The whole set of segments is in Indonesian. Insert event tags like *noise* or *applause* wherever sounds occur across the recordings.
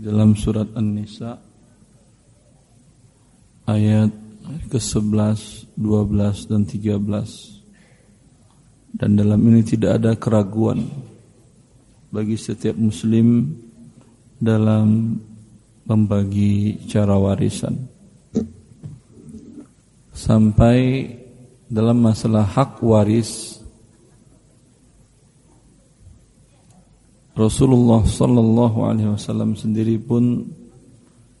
dalam surat An-Nisa ayat ke-11, 12 dan 13. Dan dalam ini tidak ada keraguan bagi setiap muslim dalam membagi cara warisan. Sampai dalam masalah hak waris Rasulullah sallallahu alaihi wasallam sendiri pun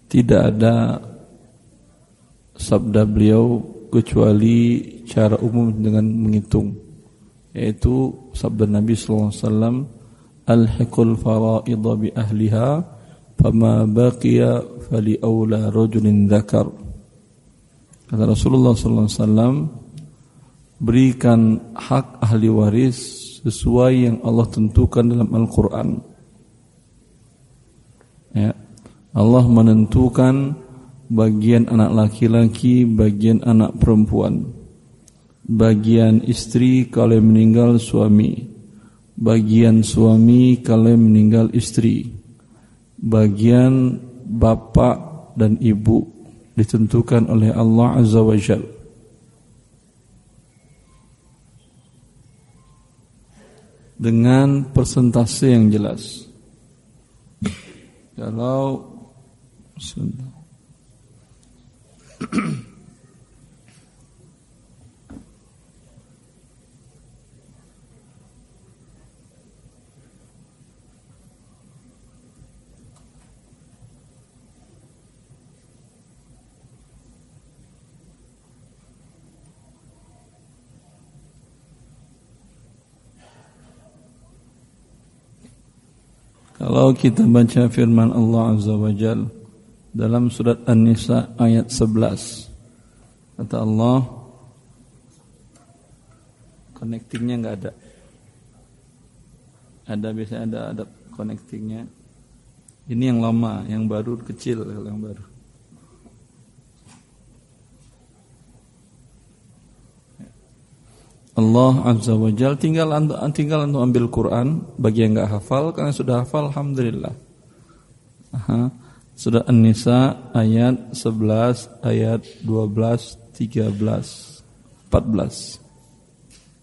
tidak ada sabda beliau kecuali cara umum dengan menghitung yaitu sabda Nabi sallallahu alaihi wasallam alhiqul faraid bi ahliha fama baqiya fali aula rajulin dzakar. Kata Rasulullah sallallahu alaihi wasallam berikan hak ahli waris sesuai yang Allah tentukan dalam Al-Qur'an. Ya. Allah menentukan bagian anak laki-laki, bagian anak perempuan, bagian istri kalau meninggal suami, bagian suami kalau meninggal istri, bagian bapak dan ibu ditentukan oleh Allah Azza wa Jal. Dengan persentase yang jelas. Kalau *clears throat* Kalau kita baca firman Allah Azza wa Jalla dalam surat An-Nisa ayat 11 kata Allah connectingnya nggak ada. Ada biasanya ada ada connectingnya. Ini yang lama yang baru kecil yang baru Allah Azza wa Jal tinggal tinggal untuk ambil Quran bagi yang nggak hafal karena sudah hafal alhamdulillah Aha. Surah An-Nisa ayat 11, ayat 12, 13, 14.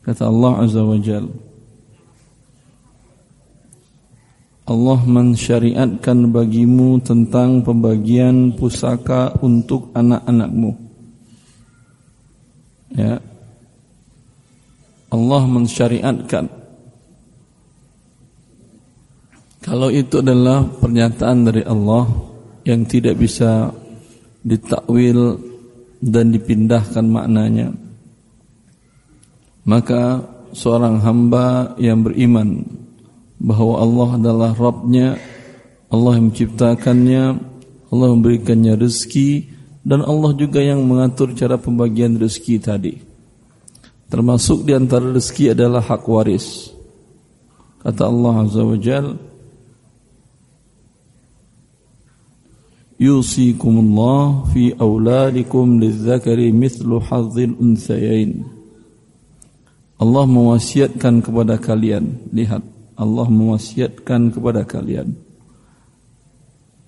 Kata Allah Azza wa Jal. Allah mensyariatkan bagimu tentang pembagian pusaka untuk anak-anakmu. Ya. Allah mensyariatkan. Kalau itu adalah pernyataan dari Allah yang tidak bisa ditakwil dan dipindahkan maknanya maka seorang hamba yang beriman bahwa Allah adalah Rabbnya Allah yang menciptakannya Allah memberikannya rezeki dan Allah juga yang mengatur cara pembagian rezeki tadi termasuk di antara rezeki adalah hak waris kata Allah Azza wa Jalla Yusikumullah fi auladikum lizzakari mithlu hadzil unsayain. Allah mewasiatkan kepada kalian, lihat, Allah mewasiatkan kepada kalian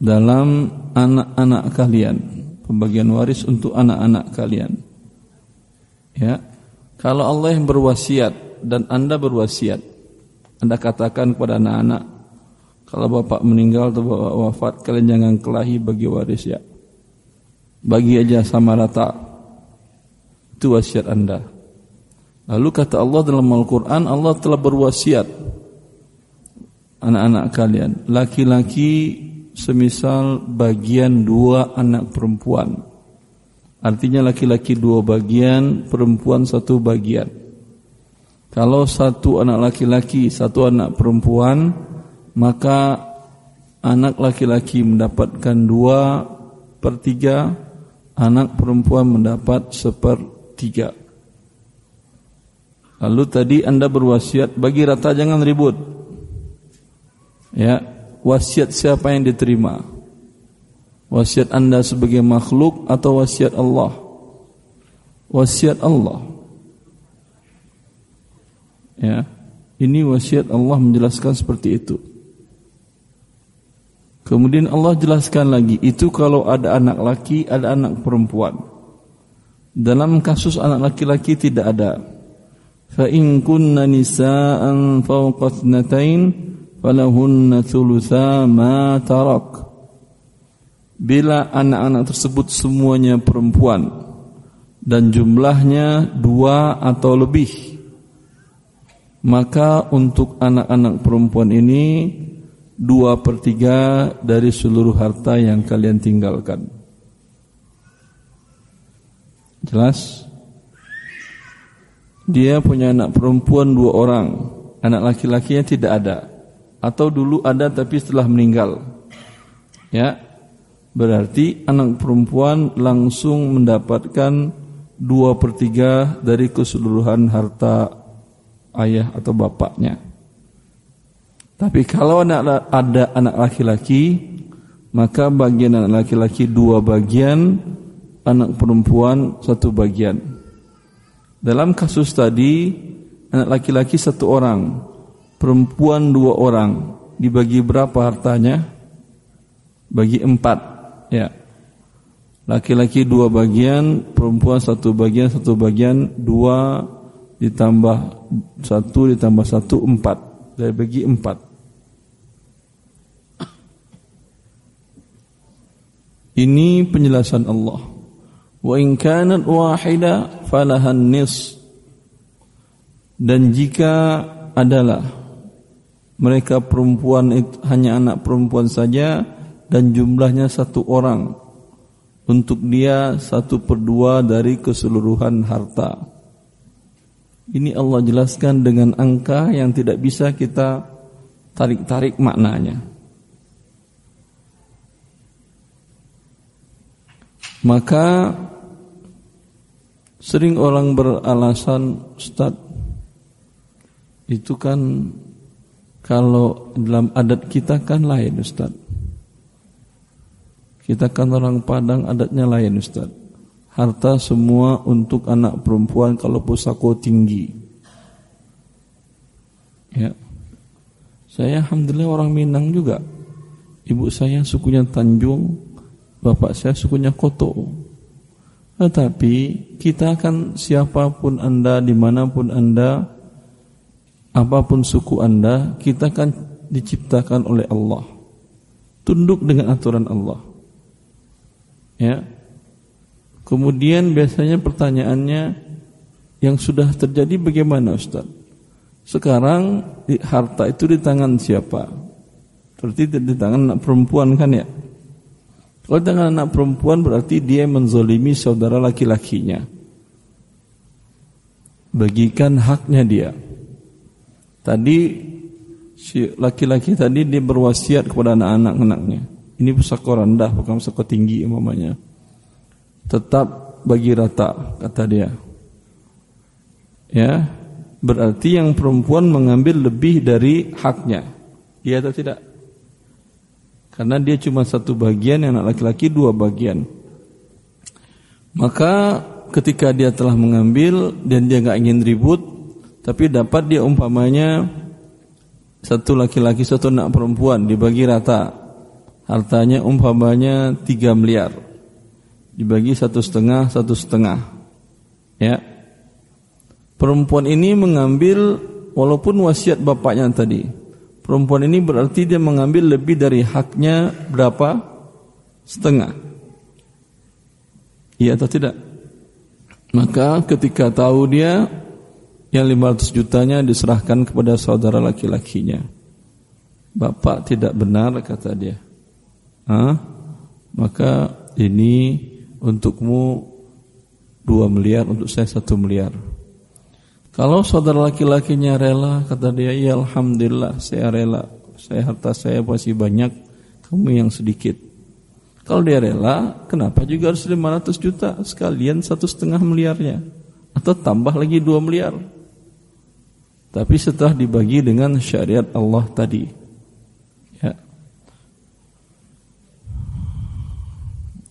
dalam anak-anak kalian, pembagian waris untuk anak-anak kalian. Ya. Kalau Allah yang berwasiat dan Anda berwasiat, Anda katakan kepada anak-anak, kalau bapak meninggal atau bapak wafat, kalian jangan kelahi bagi waris ya. Bagi aja sama rata. Itu wasiat anda. Lalu kata Allah dalam Al-Quran, Allah telah berwasiat anak-anak kalian. Laki-laki semisal bagian dua anak perempuan. Artinya laki-laki dua bagian, perempuan satu bagian. Kalau satu anak laki-laki, satu anak perempuan, maka anak laki-laki mendapatkan dua per tiga, anak perempuan mendapat sepertiga. Lalu tadi anda berwasiat bagi rata jangan ribut. Ya, wasiat siapa yang diterima? Wasiat anda sebagai makhluk atau wasiat Allah? Wasiat Allah. Ya, ini wasiat Allah menjelaskan seperti itu. Kemudian Allah jelaskan lagi, itu kalau ada anak laki, ada anak perempuan. Dalam kasus anak laki-laki tidak ada. Fa in kunna nisaan fawqa ithnatain falahunna thulutha ma tarak. Bila anak-anak tersebut semuanya perempuan dan jumlahnya dua atau lebih, maka untuk anak-anak perempuan ini dua per tiga dari seluruh harta yang kalian tinggalkan. Jelas? Dia punya anak perempuan dua orang, anak laki-lakinya tidak ada, atau dulu ada tapi setelah meninggal. Ya, berarti anak perempuan langsung mendapatkan dua per tiga dari keseluruhan harta ayah atau bapaknya. Tapi kalau ada anak laki-laki, maka bagian anak laki-laki dua bagian, anak perempuan satu bagian. Dalam kasus tadi, anak laki-laki satu orang, perempuan dua orang, dibagi berapa hartanya? Bagi empat, ya. Laki-laki dua bagian, perempuan satu bagian, satu bagian, dua ditambah satu ditambah satu empat dari bagi empat. Ini penjelasan Allah. Wa in kanat wahida falahan nis. Dan jika adalah mereka perempuan itu hanya anak perempuan saja dan jumlahnya satu orang untuk dia satu per dua dari keseluruhan harta. Ini Allah jelaskan dengan angka yang tidak bisa kita tarik-tarik maknanya. Maka sering orang beralasan Ustaz itu kan kalau dalam adat kita kan lain Ustaz. Kita kan orang Padang adatnya lain Ustaz. Harta semua untuk anak perempuan kalau pusako tinggi. Ya. Saya alhamdulillah orang Minang juga. Ibu saya sukunya Tanjung, Bapak saya sukunya Koto. Tetapi kita akan siapa pun Anda, di mana pun Anda, apa pun suku Anda, kita akan diciptakan oleh Allah. Tunduk dengan aturan Allah. Ya. Kemudian biasanya pertanyaannya yang sudah terjadi bagaimana Ustaz? Sekarang harta itu di tangan siapa? Berarti di tangan anak perempuan kan ya? Kalau dengan anak perempuan berarti dia menzolimi saudara laki-lakinya. Bagikan haknya dia. Tadi si laki-laki tadi dia berwasiat kepada anak-anak-anaknya. Ini pusaka rendah, bukan pusaka tinggi umpamanya. Tetap bagi rata kata dia. Ya, berarti yang perempuan mengambil lebih dari haknya. Iya atau tidak? Karena dia cuma satu bagian, yang anak laki-laki dua bagian. Maka ketika dia telah mengambil dan dia nggak ingin ribut, tapi dapat dia umpamanya satu laki-laki satu anak perempuan dibagi rata, hartanya umpamanya tiga miliar, dibagi satu setengah satu setengah, ya. Perempuan ini mengambil walaupun wasiat bapaknya tadi, Perempuan ini berarti dia mengambil lebih dari haknya berapa? Setengah. Iya atau tidak? Maka ketika tahu dia yang 500 jutanya diserahkan kepada saudara laki-lakinya. Bapak tidak benar kata dia. Hah? Maka ini untukmu 2 miliar, untuk saya 1 miliar. Kalau saudara laki-lakinya rela, kata dia, ya Alhamdulillah saya rela. Saya harta saya masih banyak, kamu yang sedikit. Kalau dia rela, kenapa juga harus 500 juta? Sekalian satu setengah miliarnya. Atau tambah lagi 2 miliar. Tapi setelah dibagi dengan syariat Allah tadi.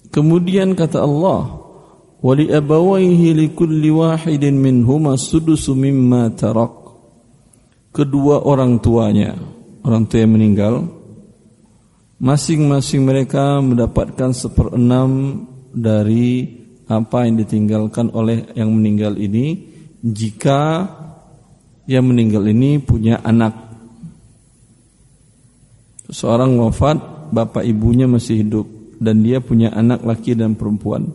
Kemudian kata Allah, wali abawaihi likulli wahidin minhuma sudusu mimma tarak. Kedua orang tuanya orang tua yang meninggal masing-masing mereka mendapatkan seperenam dari apa yang ditinggalkan oleh yang meninggal ini jika yang meninggal ini punya anak. Seorang wafat bapak ibunya masih hidup dan dia punya anak laki dan perempuan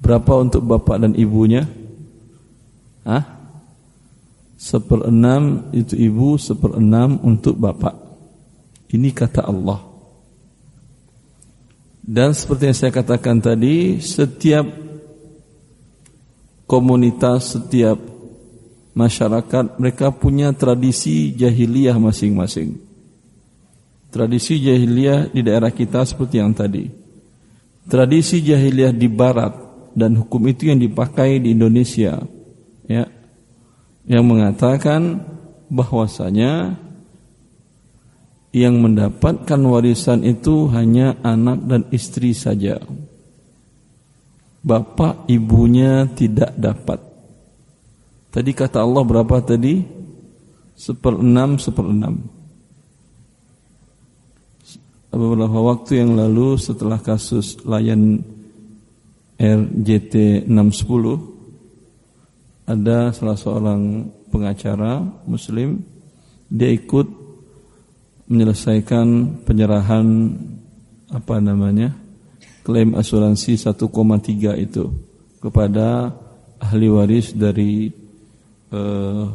berapa untuk bapak dan ibunya Hah? Seperenam itu ibu, seperenam untuk bapak. Ini kata Allah. Dan seperti yang saya katakan tadi, setiap komunitas, setiap masyarakat mereka punya tradisi jahiliyah masing-masing. Tradisi jahiliyah di daerah kita seperti yang tadi. Tradisi jahiliyah di barat dan hukum itu yang dipakai di Indonesia. Ya, yang mengatakan bahwasanya yang mendapatkan warisan itu hanya anak dan istri saja. Bapak ibunya tidak dapat. Tadi kata Allah berapa tadi? Seperenam, seperenam. Beberapa waktu yang lalu setelah kasus Lion RJT 610 ada salah seorang pengacara muslim dia ikut menyelesaikan penyerahan apa namanya klaim asuransi 1,3 itu kepada ahli waris dari uh,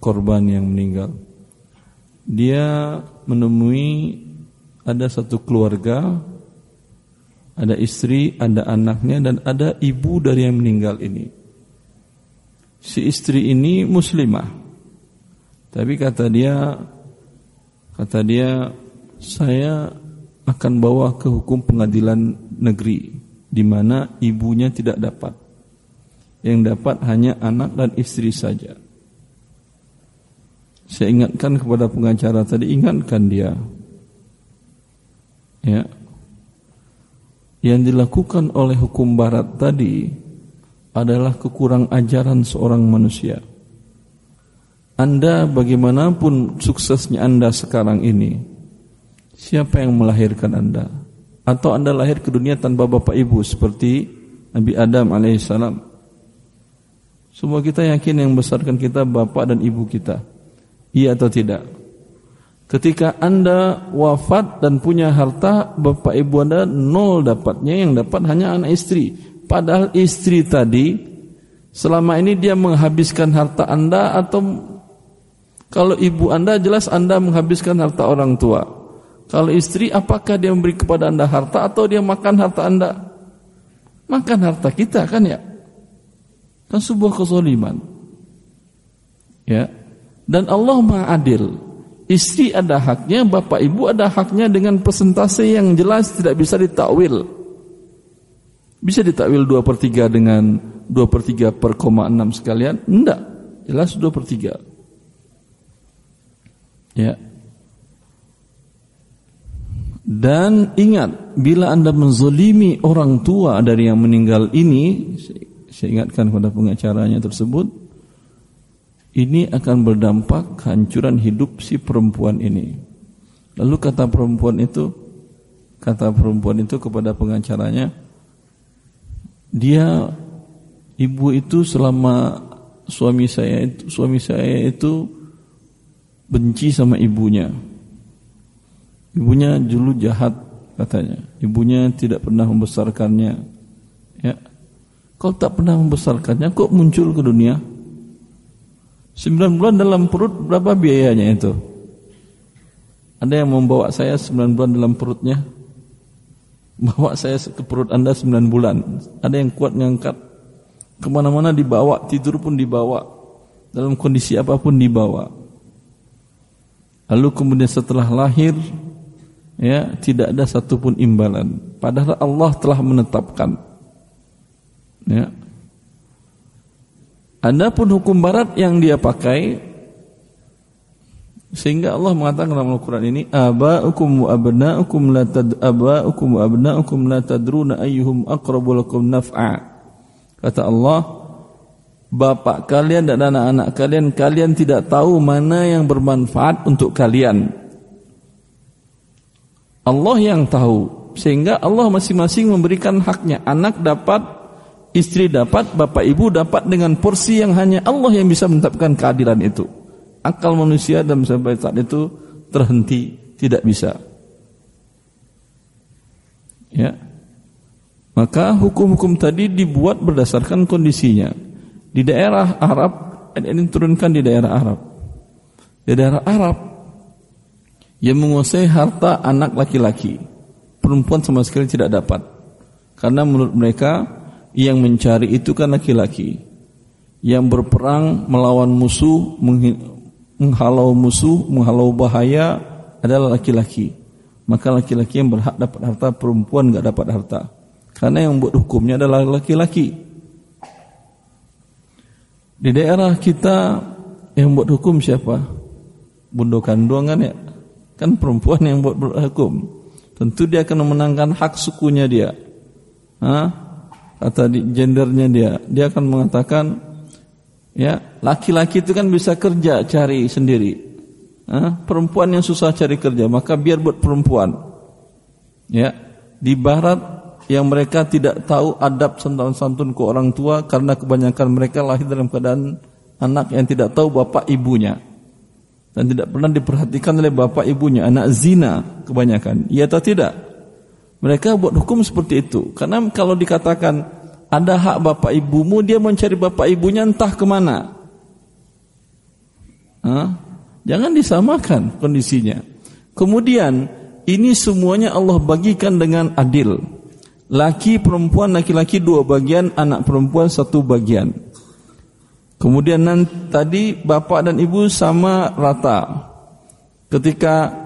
korban yang meninggal. Dia menemui ada satu keluarga, ada istri, ada anaknya dan ada ibu dari yang meninggal ini si istri ini muslimah. Tapi kata dia kata dia saya akan bawa ke hukum pengadilan negeri di mana ibunya tidak dapat. Yang dapat hanya anak dan istri saja. Saya ingatkan kepada pengacara tadi, ingatkan dia. Ya. Yang dilakukan oleh hukum barat tadi adalah kekurang ajaran seorang manusia. Anda bagaimanapun suksesnya Anda sekarang ini, siapa yang melahirkan Anda? Atau Anda lahir ke dunia tanpa bapak ibu seperti Nabi Adam alaihissalam? Semua kita yakin yang besarkan kita bapak dan ibu kita. Iya atau tidak? Ketika Anda wafat dan punya harta, bapak ibu Anda nol dapatnya, yang dapat hanya anak istri. Padahal istri tadi selama ini dia menghabiskan harta Anda atau kalau ibu Anda jelas Anda menghabiskan harta orang tua. Kalau istri apakah dia memberi kepada Anda harta atau dia makan harta Anda? Makan harta kita kan ya? Kan sebuah kezaliman. Ya. Dan Allah Maha Adil. Istri ada haknya, bapak ibu ada haknya dengan persentase yang jelas tidak bisa ditakwil. Bisa ditakwil 2 per 3 dengan 2 per 3 per 6 sekalian? Enggak. Jelas 2 per 3. Ya. Dan ingat, bila anda menzolimi orang tua dari yang meninggal ini, saya ingatkan kepada pengacaranya tersebut, ini akan berdampak kehancuran hidup si perempuan ini. Lalu kata perempuan itu, kata perempuan itu kepada pengacaranya, dia ibu itu selama suami saya itu suami saya itu benci sama ibunya. Ibunya dulu jahat katanya. Ibunya tidak pernah membesarkannya. Ya. Kau tak pernah membesarkannya kok muncul ke dunia? Sembilan bulan dalam perut berapa biayanya itu? Ada yang membawa saya sembilan bulan dalam perutnya? Bawa saya ke perut anda sembilan bulan. Ada yang kuat ngangkat. Ke mana-mana dibawa, tidur pun dibawa. Dalam kondisi apa pun dibawa. Lalu kemudian setelah lahir, ya tidak ada satupun imbalan. Padahal Allah telah menetapkan. Ya. Adapun hukum barat yang dia pakai sehingga Allah mengatakan dalam Al-Quran ini Aba'ukum wa abna'ukum la tad aba'ukum wa abna'ukum la tadruna ayyuhum aqrabu lakum naf'a Kata Allah Bapak kalian dan anak-anak kalian Kalian tidak tahu mana yang bermanfaat untuk kalian Allah yang tahu sehingga Allah masing-masing memberikan haknya. Anak dapat, istri dapat, bapak ibu dapat dengan porsi yang hanya Allah yang bisa menetapkan keadilan itu. Akal manusia dalam sampai saat itu terhenti, tidak bisa. Ya. Maka hukum-hukum tadi dibuat berdasarkan kondisinya. Di daerah Arab, ini turunkan di daerah Arab. Di daerah Arab yang menguasai harta anak laki-laki perempuan sama sekali tidak dapat. Karena menurut mereka yang mencari itu kan laki-laki. Yang berperang melawan musuh, menghalau musuh, menghalau bahaya adalah laki-laki. Maka laki-laki yang berhak dapat harta, perempuan nggak dapat harta. Karena yang buat hukumnya adalah laki-laki. Di daerah kita yang buat hukum siapa? Bundo kandung kan ya? Kan perempuan yang buat hukum. Tentu dia akan memenangkan hak sukunya dia. Hah? Kata di gendernya dia, dia akan mengatakan ya, laki-laki itu kan bisa kerja cari sendiri. Hah? Perempuan yang susah cari kerja, maka biar buat perempuan. Ya, di barat yang mereka tidak tahu adab santun santun ke orang tua karena kebanyakan mereka lahir dalam keadaan anak yang tidak tahu bapak ibunya dan tidak pernah diperhatikan oleh bapak ibunya, anak zina kebanyakan. Iya atau tidak? Mereka buat hukum seperti itu. Karena kalau dikatakan ada hak bapak ibumu, dia mencari bapak ibunya entah ke mana. Hah? Jangan disamakan kondisinya. Kemudian ini semuanya Allah bagikan dengan adil. Laki perempuan laki-laki dua bagian, anak perempuan satu bagian. Kemudian nanti, tadi bapak dan ibu sama rata. Ketika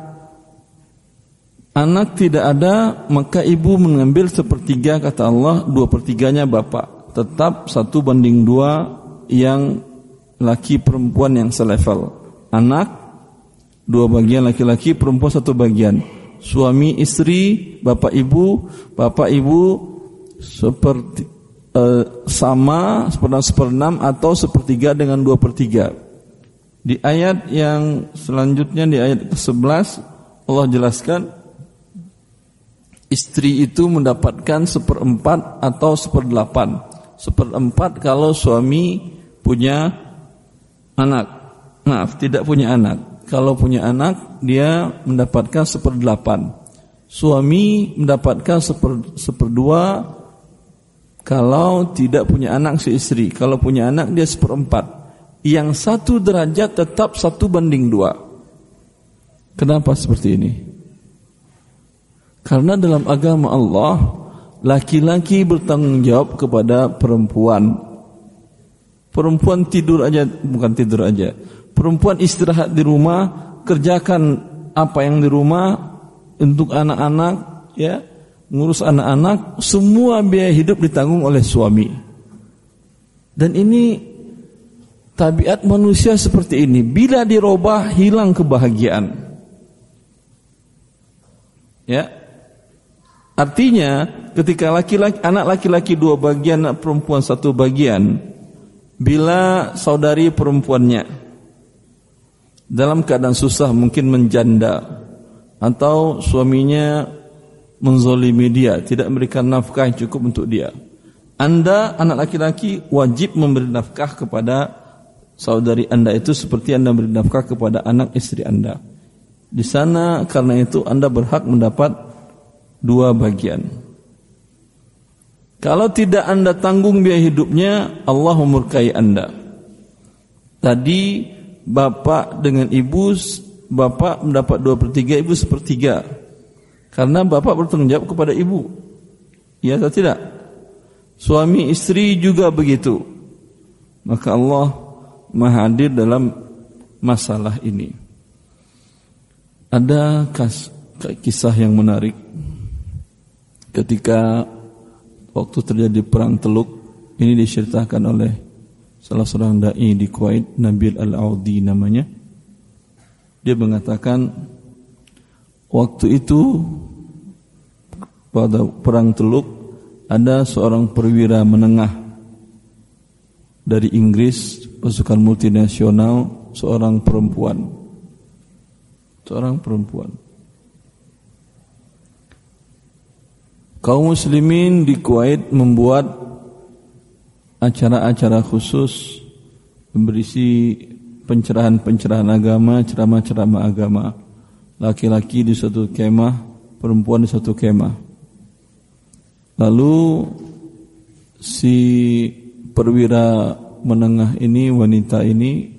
anak tidak ada, maka ibu mengambil sepertiga kata Allah, dua pertiganya bapak. Tetap satu banding dua yang laki perempuan yang selevel. Anak dua bagian laki-laki, perempuan satu bagian. Suami istri, bapak ibu, bapak ibu seperti Eh, sama seperenam seperenam atau sepertiga dengan dua pertiga. Di ayat yang selanjutnya di ayat ke-11 Allah jelaskan istri itu mendapatkan seperempat atau seperdelapan. Seperempat kalau suami punya anak. Maaf, tidak punya anak. Kalau punya anak, dia mendapatkan seperdelapan. Suami mendapatkan seper, seperdua kalau tidak punya anak si istri, kalau punya anak dia seperempat. Yang satu derajat tetap satu banding dua. Kenapa seperti ini? Karena dalam agama Allah, laki-laki bertanggung jawab kepada perempuan. Perempuan tidur aja, bukan tidur aja. Perempuan istirahat di rumah, kerjakan apa yang di rumah untuk anak-anak, ya ngurus anak-anak, semua biaya hidup ditanggung oleh suami. Dan ini tabiat manusia seperti ini. Bila dirubah hilang kebahagiaan. Ya. Artinya ketika laki-laki anak laki-laki dua bagian, anak perempuan satu bagian, bila saudari perempuannya dalam keadaan susah mungkin menjanda atau suaminya menzolimi dia, tidak memberikan nafkah yang cukup untuk dia. Anda anak laki-laki wajib memberi nafkah kepada saudari Anda itu seperti Anda memberi nafkah kepada anak istri Anda. Di sana karena itu Anda berhak mendapat dua bagian. Kalau tidak Anda tanggung biaya hidupnya, Allah memurkai Anda. Tadi bapak dengan ibu, bapak mendapat dua per tiga, ibu sepertiga. Karena bapak bertanggung jawab kepada ibu. Ya atau tidak? Suami istri juga begitu. Maka Allah Maha hadir dalam masalah ini. Ada kas, kisah yang menarik ketika waktu terjadi perang Teluk ini diceritakan oleh salah seorang dai di Kuwait Nabil Al-Audi namanya. Dia mengatakan Waktu itu pada perang Teluk ada seorang perwira menengah dari Inggris pasukan multinasional seorang perempuan seorang perempuan Kaum muslimin di Kuwait membuat acara-acara khusus berisi pencerahan-pencerahan agama, ceramah-ceramah agama. Laki-laki di satu kemah, perempuan di satu kemah. Lalu si perwira menengah ini, wanita ini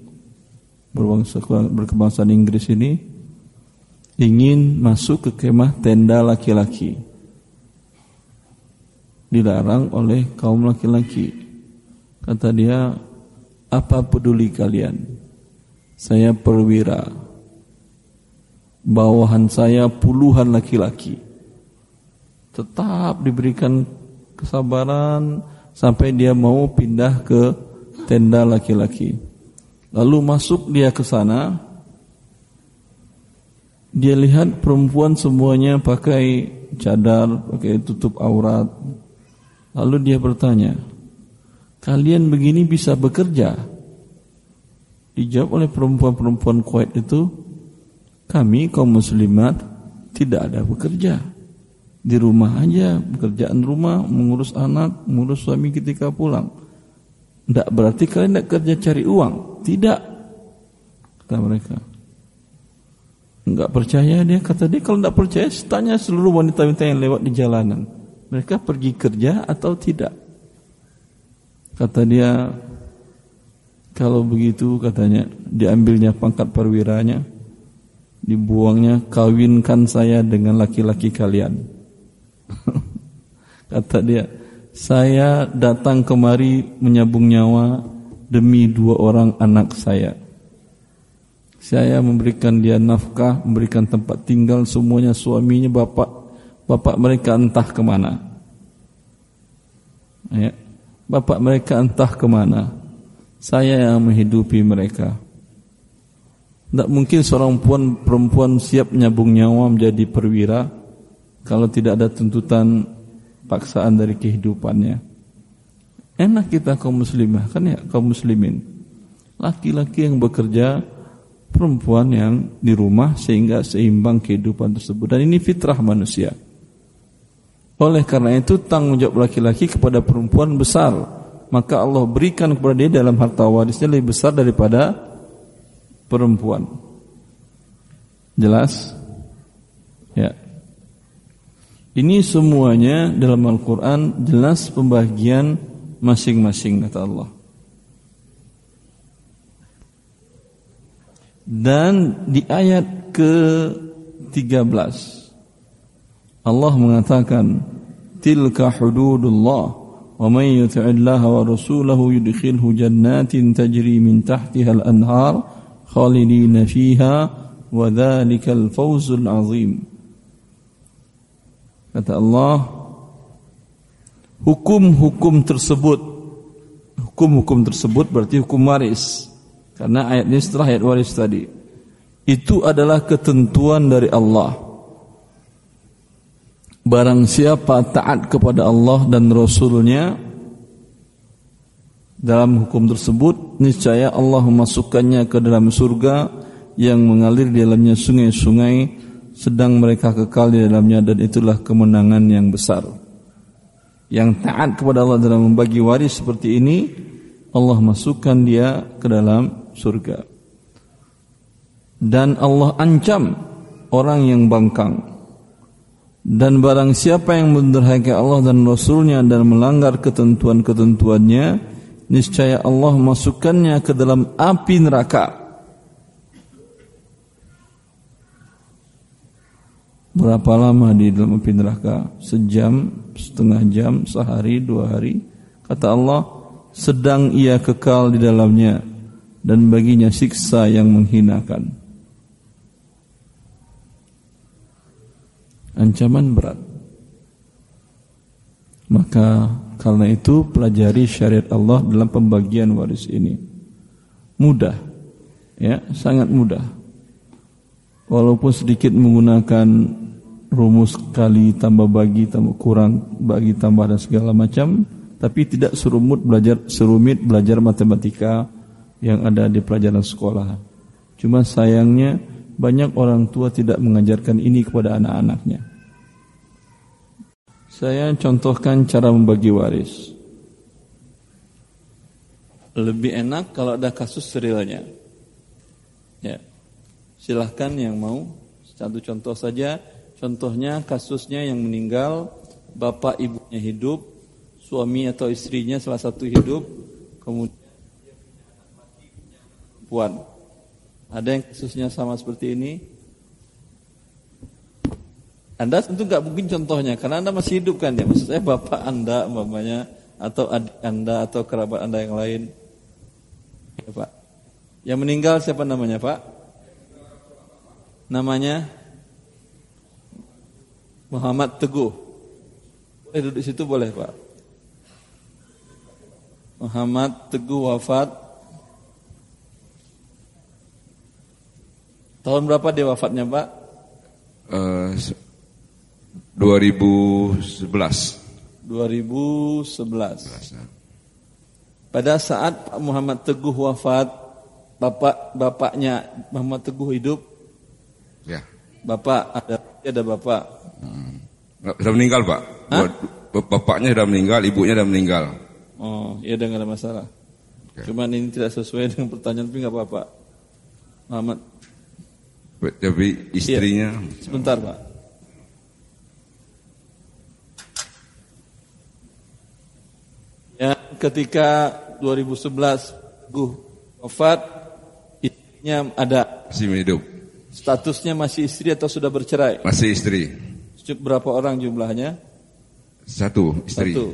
berbangsa berkebangsaan Inggris ini ingin masuk ke kemah tenda laki-laki dilarang oleh kaum laki-laki. Kata dia, apa peduli kalian? Saya perwira. Bawahan saya puluhan laki-laki. Tetap diberikan kesabaran sampai dia mau pindah ke tenda laki-laki. Lalu masuk dia ke sana. Dia lihat perempuan semuanya pakai cadar, pakai tutup aurat, Lalu dia bertanya, kalian begini bisa bekerja? Dijawab oleh perempuan-perempuan Kuwait itu, kami kaum muslimat tidak ada bekerja. Di rumah aja, pekerjaan rumah, mengurus anak, mengurus suami ketika pulang. Tidak berarti kalian tidak kerja cari uang. Tidak. Kata mereka. Enggak percaya dia. Kata dia kalau tidak percaya, tanya seluruh wanita-wanita yang lewat di jalanan mereka pergi kerja atau tidak? Kata dia, kalau begitu katanya diambilnya pangkat perwiranya, dibuangnya kawinkan saya dengan laki-laki kalian. *laughs* Kata dia, saya datang kemari menyambung nyawa demi dua orang anak saya. Saya memberikan dia nafkah, memberikan tempat tinggal semuanya suaminya bapak bapak mereka entah ke mana. Ya. Bapak mereka entah ke mana. Saya yang menghidupi mereka. Tidak mungkin seorang perempuan, perempuan siap nyabung nyawa menjadi perwira kalau tidak ada tuntutan paksaan dari kehidupannya. Enak kita kaum muslimah kan ya kaum muslimin. Laki-laki yang bekerja, perempuan yang di rumah sehingga seimbang kehidupan tersebut. Dan ini fitrah manusia. Oleh karena itu tanggung jawab laki-laki kepada perempuan besar. Maka Allah berikan kepada dia dalam harta warisnya lebih besar daripada perempuan. Jelas? Ya. Ini semuanya dalam Al-Quran jelas pembagian masing-masing kata Allah. Dan di ayat ke-13 Allah mengatakan tilka hududullah wa man yuti'illaha wa rasulahu yudkhilhu jannatin tajri min tahtiha al-anhar khalidina fiha wa dhalikal fawzul azim. Kata Allah hukum-hukum tersebut hukum-hukum tersebut berarti hukum waris. Karena ayat ini setelah ayat waris tadi. Itu adalah ketentuan dari Allah Barang siapa taat kepada Allah dan Rasulnya dalam hukum tersebut niscaya Allah memasukkannya ke dalam surga yang mengalir di dalamnya sungai-sungai sedang mereka kekal di dalamnya dan itulah kemenangan yang besar. Yang taat kepada Allah dalam membagi waris seperti ini Allah masukkan dia ke dalam surga. Dan Allah ancam orang yang bangkang dan barang siapa yang mendurhakai Allah dan Rasulnya dan melanggar ketentuan-ketentuannya, niscaya Allah masukkannya ke dalam api neraka. Berapa lama di dalam api neraka? Sejam, setengah jam, sehari, dua hari. Kata Allah, sedang ia kekal di dalamnya dan baginya siksa yang menghinakan. Ancaman berat. Maka karena itu pelajari syariat Allah dalam pembagian waris ini. Mudah. Ya, sangat mudah. Walaupun sedikit menggunakan rumus kali tambah bagi tambah kurang bagi tambah dan segala macam, tapi tidak serumit belajar serumit belajar matematika yang ada di pelajaran sekolah. Cuma sayangnya banyak orang tua tidak mengajarkan ini kepada anak-anaknya. Saya contohkan cara membagi waris. Lebih enak kalau ada kasus serialnya. Ya. Silahkan yang mau satu contoh saja. Contohnya kasusnya yang meninggal bapak ibunya hidup, suami atau istrinya salah satu hidup, kemudian puan. Ada yang kasusnya sama seperti ini? Anda tentu nggak mungkin contohnya karena Anda masih hidup kan ya. Maksud saya bapak Anda mamanya atau adik Anda atau kerabat Anda yang lain. Ya, Pak. Yang meninggal siapa namanya, Pak? Namanya Muhammad Teguh. Boleh duduk situ boleh, Pak. Muhammad Teguh wafat Tahun berapa dia wafatnya, Pak? Uh, 2011. 2011. Pada saat Pak Muhammad Teguh wafat, bapak bapaknya Muhammad Teguh hidup. Ya. Bapak ada ada bapak. Hmm. Sudah meninggal pak. Hah? Bapaknya sudah meninggal, ibunya sudah meninggal. Oh, iya tidak ada masalah. Okay. Cuman ini tidak sesuai dengan pertanyaan, tapi nggak apa-apa. Muhammad. Tapi istrinya. Ya. Sebentar pak. Ya, ketika 2011 Gu wafat, istrinya ada. Masih hidup. Statusnya masih istri atau sudah bercerai? Masih istri. Berapa orang jumlahnya? Satu istri. Satu.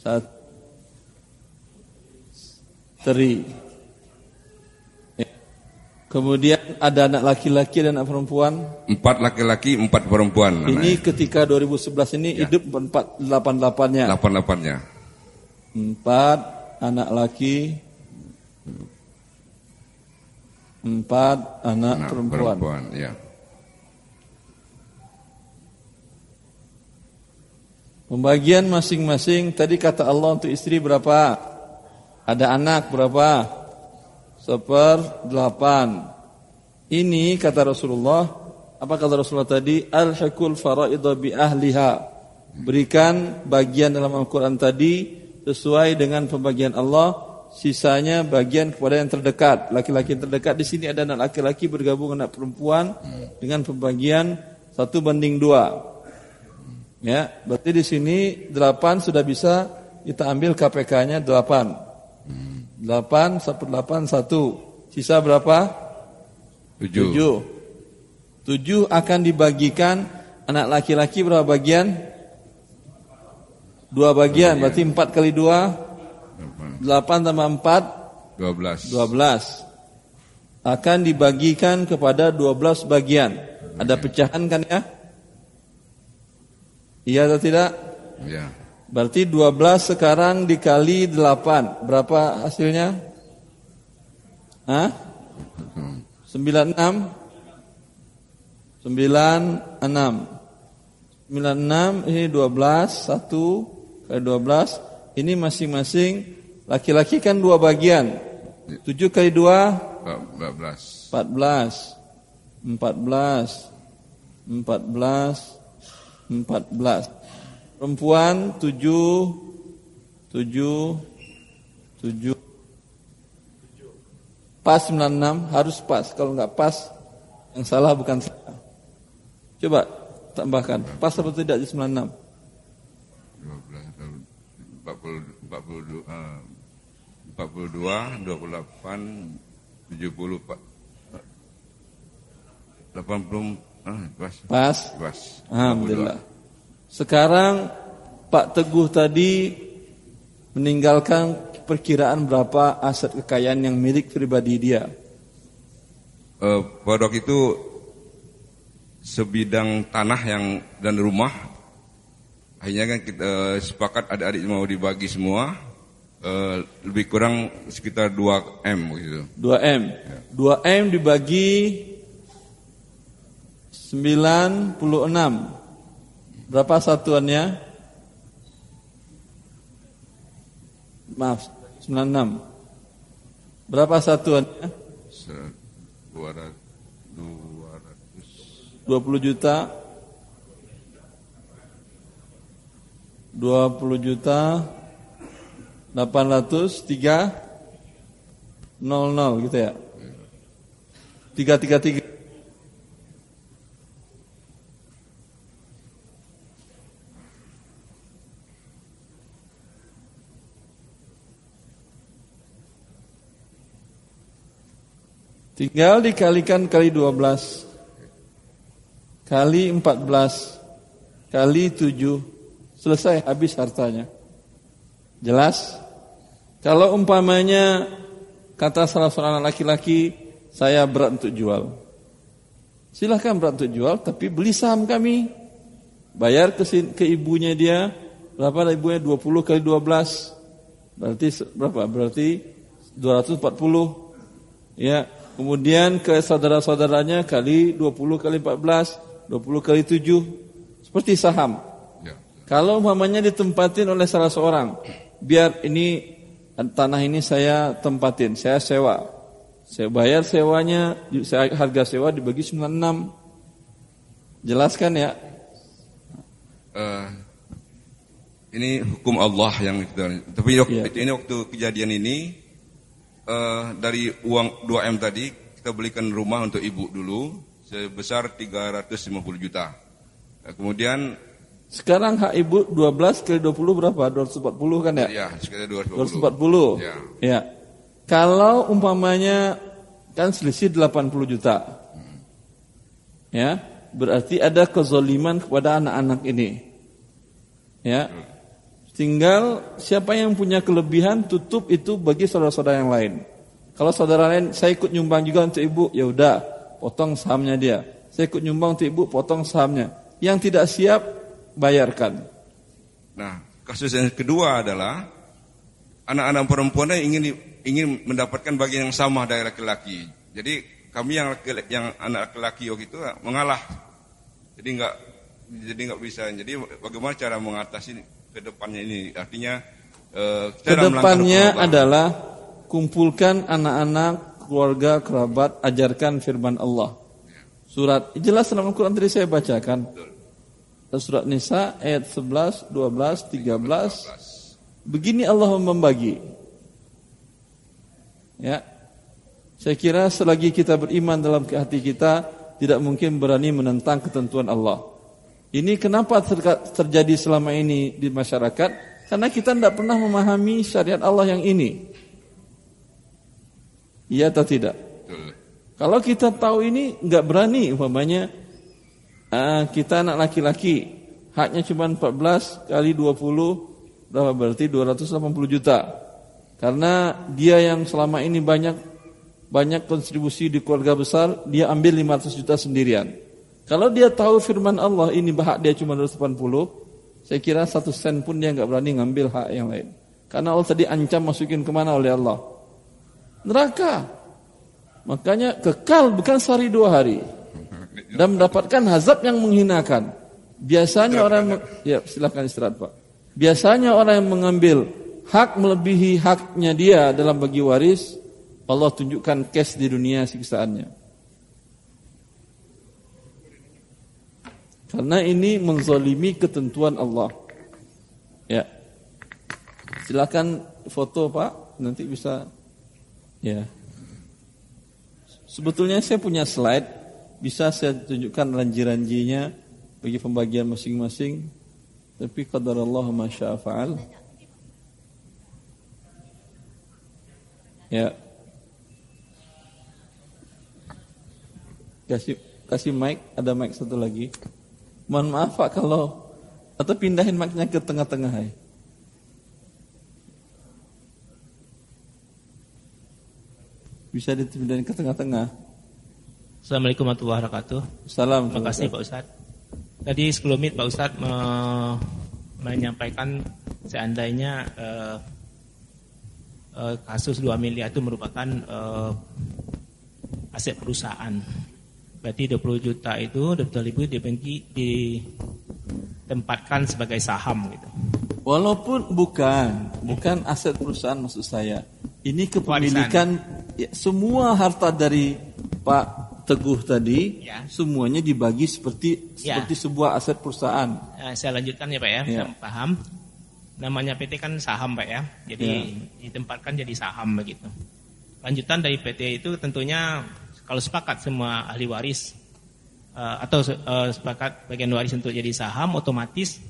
Satu. Istri. Kemudian ada anak laki-laki dan anak perempuan? Empat laki-laki, empat perempuan. Ini anaknya. ketika 2011 ini ya. hidup empat delapan delapannya. Delapan delapannya. Empat anak laki Empat anak, anak perempuan, perempuan ya. Pembagian masing-masing Tadi kata Allah untuk istri berapa Ada anak berapa Seper delapan Ini kata Rasulullah Apa kata Rasulullah tadi Al-Hikul faraidah bi ahliha Berikan bagian dalam Al-Quran tadi sesuai dengan pembagian Allah, sisanya bagian kepada yang terdekat. Laki-laki yang terdekat di sini ada anak laki-laki bergabung anak perempuan dengan pembagian satu banding dua. Ya, berarti di sini delapan sudah bisa kita ambil KPK-nya delapan. Delapan, satu delapan, satu. Sisa berapa? Tujuh. Tujuh. Tujuh akan dibagikan anak laki-laki berapa bagian? Dua bagian, berarti empat kali dua, delapan tambah empat, dua belas. Dua belas. Akan dibagikan kepada dua belas bagian. Ada pecahan kan ya? Iya atau tidak? Iya. Berarti dua belas sekarang dikali delapan, berapa hasilnya? Hah? Sembilan enam? Sembilan enam. Sembilan enam ini dua belas satu kali 12 ini masing-masing laki-laki kan dua bagian. 7 kali 2 14 14 14 14 14 perempuan 7 7 7 pas 96 harus pas kalau nggak pas yang salah bukan saya coba tambahkan pas atau tidak di 96 40 42 uh, 42 28 70 Pak 80 ah, pas. Pas. Pas. Alhamdulillah. Sekarang Pak Teguh tadi meninggalkan perkiraan berapa aset kekayaan yang milik pribadi dia. Uh, waktu itu sebidang tanah yang dan rumah Akhirnya kan kita uh, sepakat adik-adik mau dibagi semua uh, lebih kurang sekitar 2 M gitu. 2 M. Ya. 2 M dibagi 96. Berapa satuannya? Maaf, 96. Berapa satuannya? 200 200 20 juta 20 juta 803 00 gitu ya. 333 Tinggal dikalikan kali 12 Kali 14 Kali 7 Selesai habis hartanya. Jelas? Kalau umpamanya Kata salah seorang laki-laki Saya berat untuk jual. Silahkan berat untuk jual Tapi beli saham kami. Bayar ke, ke ibunya dia Berapa ibunya? 20 kali 12 Berarti berapa? Berarti 240 Ya Kemudian ke saudara-saudaranya kali 20 kali 14, 20 kali 7. Seperti saham. Ya. Kalau umpamanya ditempatin oleh salah seorang, biar ini tanah ini saya tempatin, saya sewa. Saya bayar sewanya, harga sewa dibagi 96. Jelaskan ya. Uh, ini hukum Allah yang tapi ya. ini waktu kejadian ini uh, dari uang 2M tadi kita belikan rumah untuk ibu dulu sebesar 350 juta. Nah, kemudian sekarang hak ibu 12 kali 20 berapa? 240 kan ya? Iya, sekitar 240. 240. Ya. ya. Kalau umpamanya kan selisih 80 juta. Hmm. Ya, berarti ada kezoliman kepada anak-anak ini. Ya. Hmm. Tinggal siapa yang punya kelebihan tutup itu bagi saudara-saudara yang lain. Kalau saudara lain saya ikut nyumbang juga untuk ibu, ya udah potong sahamnya dia. Saya ikut nyumbang untuk ibu, potong sahamnya. Yang tidak siap bayarkan. Nah, kasus yang kedua adalah anak-anak perempuan yang ingin ingin mendapatkan bagian yang sama dari laki-laki. Jadi kami yang yang anak laki-laki waktu itu mengalah. Jadi enggak jadi enggak bisa. Jadi bagaimana cara mengatasi ke depannya ini. Artinya uh, ke depannya adalah kumpulkan anak-anak keluarga kerabat ajarkan firman Allah. Surat jelas dalam Al-Quran tadi saya bacakan. Surat Nisa ayat 11 12 13 begini Allah membagi. Ya. Saya kira selagi kita beriman dalam hati kita tidak mungkin berani menentang ketentuan Allah ini kenapa terjadi selama ini di masyarakat? Karena kita tidak pernah memahami syariat Allah yang ini. Iya atau tidak? Kalau kita tahu ini nggak berani umpamanya uh, kita anak laki-laki haknya cuma 14 kali 20 berapa berarti 280 juta. Karena dia yang selama ini banyak banyak kontribusi di keluarga besar, dia ambil 500 juta sendirian. Kalau dia tahu firman Allah ini hak dia cuma 280, saya kira satu sen pun dia nggak berani ngambil hak yang lain. Karena Allah tadi ancam masukin ke mana oleh Allah? Neraka. Makanya kekal bukan sehari dua hari. Dan mendapatkan hazab yang menghinakan. Biasanya orang ya silakan istirahat Pak. Biasanya orang yang mengambil hak melebihi haknya dia dalam bagi waris, Allah tunjukkan cash di dunia siksaannya. Karena ini menzalimi ketentuan Allah. Ya. Silakan foto Pak, nanti bisa ya. Sebetulnya saya punya slide, bisa saya tunjukkan ranji-ranjinya bagi pembagian masing-masing. Tapi qadar Allah masya fa'al. Ya. Kasih kasih mic, ada mic satu lagi. Mohon maaf Pak kalau atau pindahin maknya ke tengah-tengah ya. Bisa dipindahin ke tengah-tengah. Assalamualaikum warahmatullahi wabarakatuh. Salam. Terima kasih Pak Ustadz. Tadi sebelum itu Pak Ustadz me menyampaikan seandainya uh, uh, kasus 2 miliar itu merupakan uh, aset perusahaan Berarti 20 juta itu 20 ribu dibagi ditempatkan sebagai saham gitu. Walaupun bukan, bukan aset perusahaan maksud saya. Ini kepemilikan ya, semua harta dari Pak Teguh tadi, ya. semuanya dibagi seperti ya. seperti sebuah aset perusahaan. Ya, saya lanjutkan ya Pak ya, ya. paham. namanya PT kan saham Pak ya. Jadi ya. ditempatkan jadi saham begitu. Lanjutan dari PT itu tentunya kalau sepakat semua ahli waris uh, atau uh, sepakat bagian waris untuk jadi saham otomatis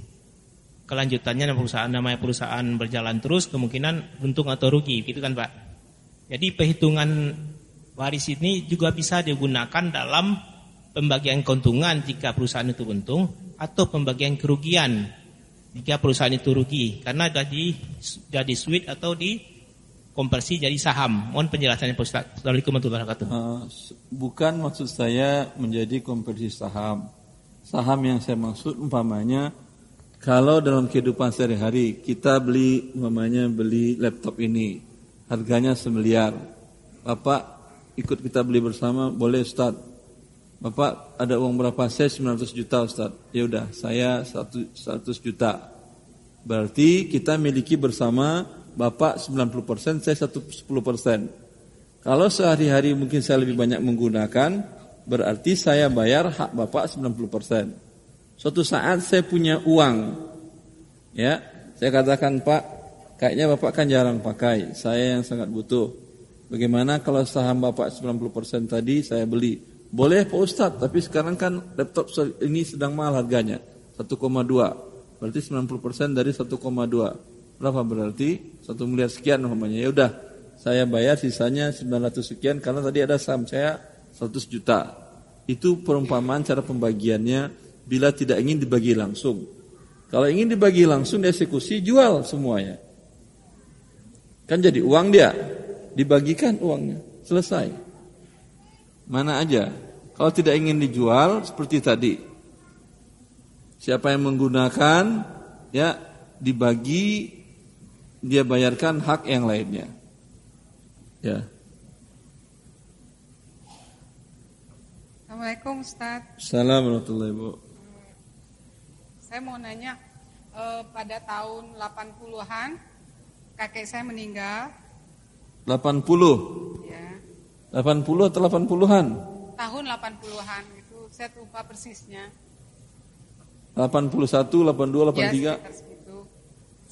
kelanjutannya perusahaan namanya perusahaan berjalan terus kemungkinan untung atau rugi gitu kan Pak. Jadi perhitungan waris ini juga bisa digunakan dalam pembagian keuntungan jika perusahaan itu untung atau pembagian kerugian jika perusahaan itu rugi karena jadi jadi switch atau di konversi jadi saham. Mohon penjelasannya Pak Ustaz. Assalamualaikum warahmatullahi wabarakatuh. Uh, bukan maksud saya menjadi konversi saham. Saham yang saya maksud umpamanya kalau dalam kehidupan sehari-hari kita beli umpamanya beli laptop ini harganya semiliar. Bapak ikut kita beli bersama boleh Ustaz. Bapak ada uang berapa? Saya 900 juta Ustaz. Ya udah, saya 100 juta. Berarti kita miliki bersama Bapak 90%, saya 10%. Kalau sehari-hari mungkin saya lebih banyak menggunakan, berarti saya bayar hak Bapak 90%. Suatu saat saya punya uang, ya, saya katakan Pak, kayaknya Bapak kan jarang pakai, saya yang sangat butuh. Bagaimana kalau saham Bapak 90% tadi saya beli? Boleh Pak Ustadz, tapi sekarang kan laptop ini sedang mahal harganya, 1,2. Berarti 90% dari 1,2. Berapa berarti? 1 miliar sekian namanya. Ya udah, saya bayar sisanya 900 sekian karena tadi ada saham saya 100 juta. Itu perumpamaan cara pembagiannya bila tidak ingin dibagi langsung. Kalau ingin dibagi langsung dieksekusi jual semuanya. Kan jadi uang dia, dibagikan uangnya, selesai. Mana aja. Kalau tidak ingin dijual seperti tadi. Siapa yang menggunakan ya dibagi dia bayarkan hak yang lainnya. Ya. Assalamualaikum Ustaz. Assalamualaikum warahmatullahi saya mau nanya eh, pada tahun 80-an kakek saya meninggal. 80? Ya. 80 atau 80-an? Tahun 80-an itu saya lupa persisnya. 81, 82, 83? Ya,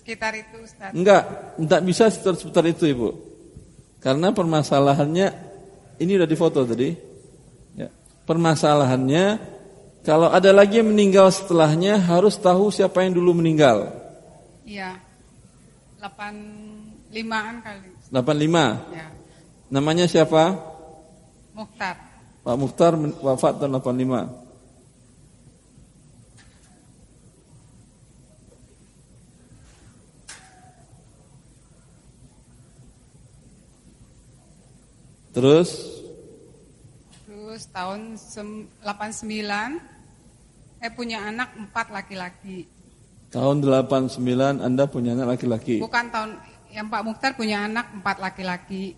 sekitar itu. Ustaz. Enggak, enggak bisa sekitar-sekitar itu Ibu. Karena permasalahannya ini udah difoto tadi. Ya. Permasalahannya kalau ada lagi yang meninggal setelahnya harus tahu siapa yang dulu meninggal. Iya. 85-an kali. 85? Ya. Namanya siapa? Mukhtar. Pak Mukhtar wafat tahun 85. Terus? Terus tahun 89 saya punya anak empat laki-laki. Tahun 89 Anda punya anak laki-laki? Bukan tahun yang Pak Mukhtar punya anak empat laki-laki.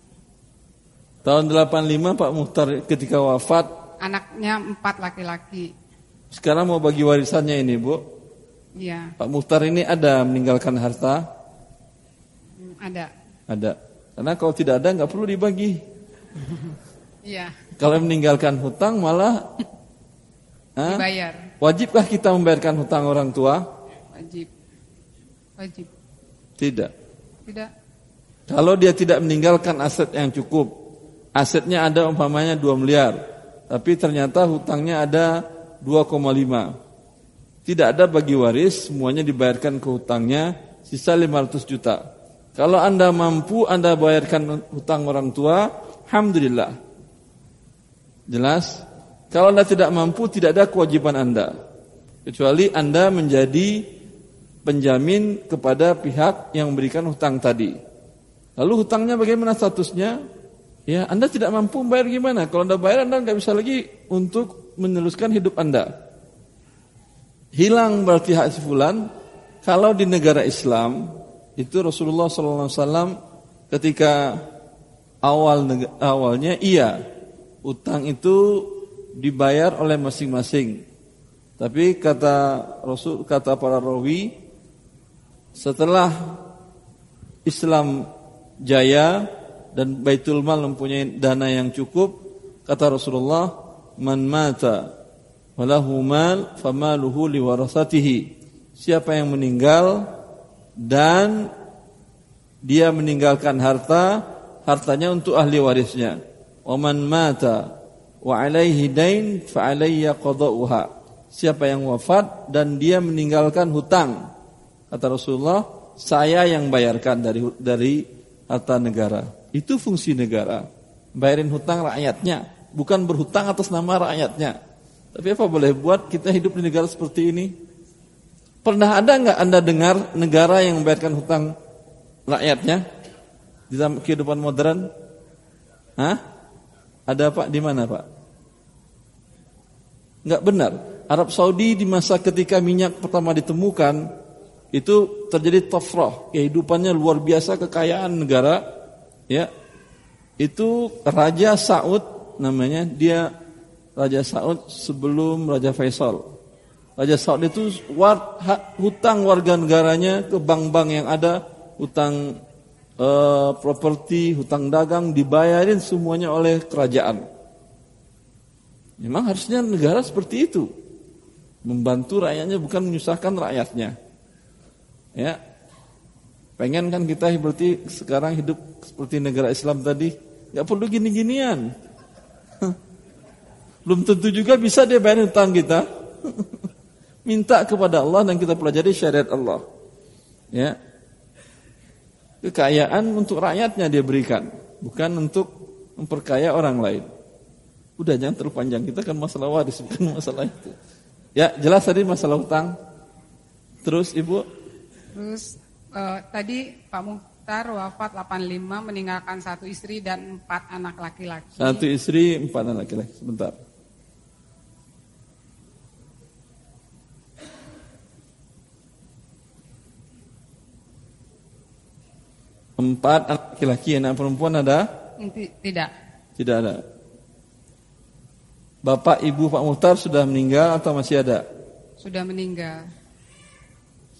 Tahun 85 Pak Mukhtar ketika wafat? Anaknya empat laki-laki. Sekarang mau bagi warisannya ini Bu? Iya. Pak Mukhtar ini ada meninggalkan harta? Ada. Ada. Karena kalau tidak ada nggak perlu dibagi. Iya. Kalau meninggalkan hutang malah *laughs* dibayar. Wajibkah kita membayarkan hutang orang tua? Wajib. Wajib. Tidak. Tidak. Kalau dia tidak meninggalkan aset yang cukup, asetnya ada umpamanya 2 miliar, tapi ternyata hutangnya ada 2,5. Tidak ada bagi waris, semuanya dibayarkan ke hutangnya, sisa 500 juta. Kalau Anda mampu Anda bayarkan hutang orang tua, alhamdulillah. Jelas? Kalau Anda tidak mampu, tidak ada kewajiban Anda. Kecuali Anda menjadi penjamin kepada pihak yang memberikan hutang tadi. Lalu hutangnya bagaimana statusnya? Ya, Anda tidak mampu bayar gimana? Kalau Anda bayar, Anda nggak bisa lagi untuk meneruskan hidup Anda. Hilang berarti hak si. Kalau di negara Islam, itu Rasulullah SAW ketika awal awalnya iya, utang itu dibayar oleh masing-masing. Tapi kata Rasul kata para rawi setelah Islam jaya dan Baitul Mal mempunyai dana yang cukup, kata Rasulullah, "Man mata walahu mal famaluhu liwarasatihi." Siapa yang meninggal dan dia meninggalkan harta, hartanya untuk ahli warisnya. Waman mata wa alaihi dain fa alayya qada'uha. Siapa yang wafat dan dia meninggalkan hutang. Kata Rasulullah, saya yang bayarkan dari dari harta negara. Itu fungsi negara. Bayarin hutang rakyatnya, bukan berhutang atas nama rakyatnya. Tapi apa boleh buat kita hidup di negara seperti ini? Pernah ada nggak anda dengar negara yang membayarkan hutang rakyatnya di dalam kehidupan modern? Hah? Ada pak? Di mana pak? Nggak benar. Arab Saudi di masa ketika minyak pertama ditemukan itu terjadi tafrah, kehidupannya luar biasa kekayaan negara, ya. Itu Raja Saud namanya, dia Raja Saud sebelum Raja Faisal. Raja Saud itu war, hutang warga negaranya ke bank-bank yang ada, hutang uh, properti, hutang dagang dibayarin semuanya oleh kerajaan. Memang harusnya negara seperti itu. Membantu rakyatnya bukan menyusahkan rakyatnya. Ya. Pengen kan kita berarti sekarang hidup seperti negara Islam tadi, nggak perlu gini-ginian. Belum tentu juga bisa dia bayar hutang kita. *laughs* Minta kepada Allah dan kita pelajari syariat Allah. Ya. Kekayaan untuk rakyatnya dia berikan, bukan untuk memperkaya orang lain. Udah jangan terlalu panjang, kita kan masalah waris *laughs* bukan masalah itu. Ya, jelas tadi masalah hutang. Terus Ibu? Terus uh, tadi Pak Muhtar wafat 85 meninggalkan satu istri dan empat anak laki-laki. Satu istri, empat anak laki-laki. Sebentar. Empat anak laki-laki, anak perempuan ada? Tidak. Tidak ada. Bapak Ibu Pak Muhtar sudah meninggal atau masih ada? Sudah meninggal.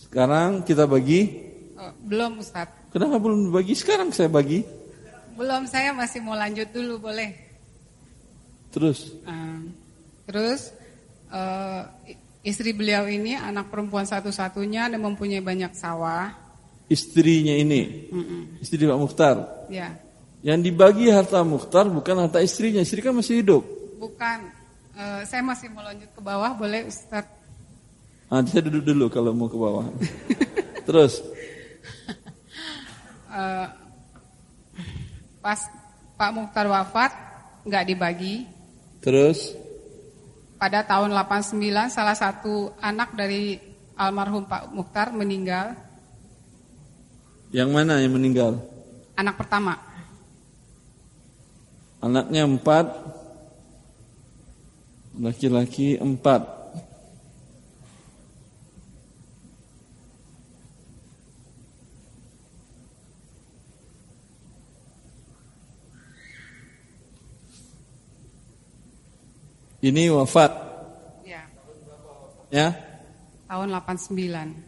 Sekarang kita bagi? Oh, belum Ustaz. Kenapa belum bagi? Sekarang saya bagi. Belum, saya masih mau lanjut dulu, boleh? Terus? Uh, terus uh, istri beliau ini anak perempuan satu-satunya dan mempunyai banyak sawah. Istrinya ini? Mm -mm. Istri Pak Muhtar? Ya. Yang dibagi harta Muhtar bukan harta istrinya, istri kan masih hidup. Bukan, uh, saya masih mau lanjut ke bawah, boleh Ustaz? Ah, saya duduk dulu kalau mau ke bawah. *laughs* Terus? Uh, pas Pak Mukhtar wafat, nggak dibagi. Terus? Pada tahun 89, salah satu anak dari almarhum Pak Mukhtar meninggal. Yang mana yang meninggal? Anak pertama. Anaknya empat, Laki-laki empat. Ini wafat. Ya. Ya. Tahun 89.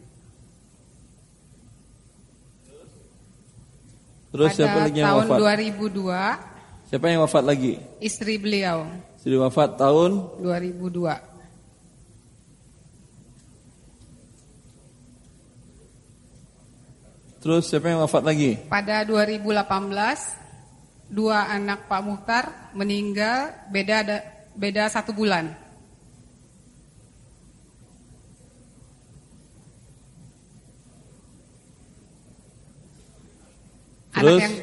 Terus Pada siapa lagi yang tahun wafat? Tahun 2002. Siapa yang wafat lagi? Istri beliau. Istri wafat tahun 2002. Terus siapa yang wafat lagi? Pada 2018 dua anak Pak Muhtar meninggal beda beda satu bulan. Terus? Anak yang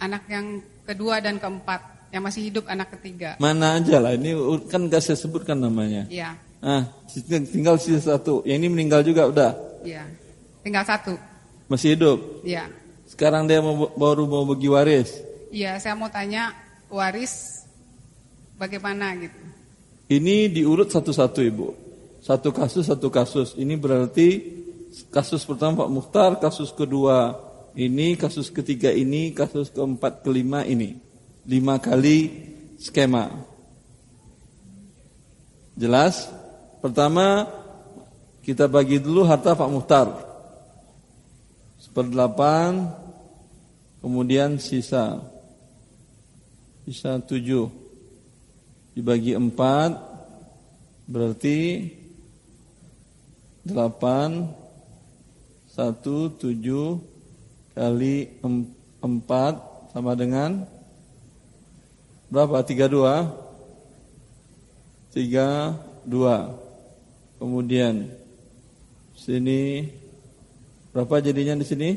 anak yang kedua dan keempat yang masih hidup anak ketiga. Mana aja lah ini kan gak saya sebutkan namanya. Iya. Ah, tinggal sisa satu. Yang ini meninggal juga udah. Iya. Tinggal satu. Masih hidup. Iya. Sekarang dia mau, baru mau bagi waris. Iya, saya mau tanya waris bagaimana gitu. Ini diurut satu-satu ibu. Satu kasus satu kasus. Ini berarti kasus pertama Pak Mukhtar, kasus kedua ini, kasus ketiga ini, kasus keempat kelima ini. Lima kali skema. Jelas? Pertama kita bagi dulu harta Pak Muhtar. Seperdelapan, kemudian sisa. Sisa tujuh. Dibagi empat, berarti delapan, Satu tujuh kali empat sama dengan berapa? Tiga dua. Tiga dua. Kemudian sini berapa jadinya di sini?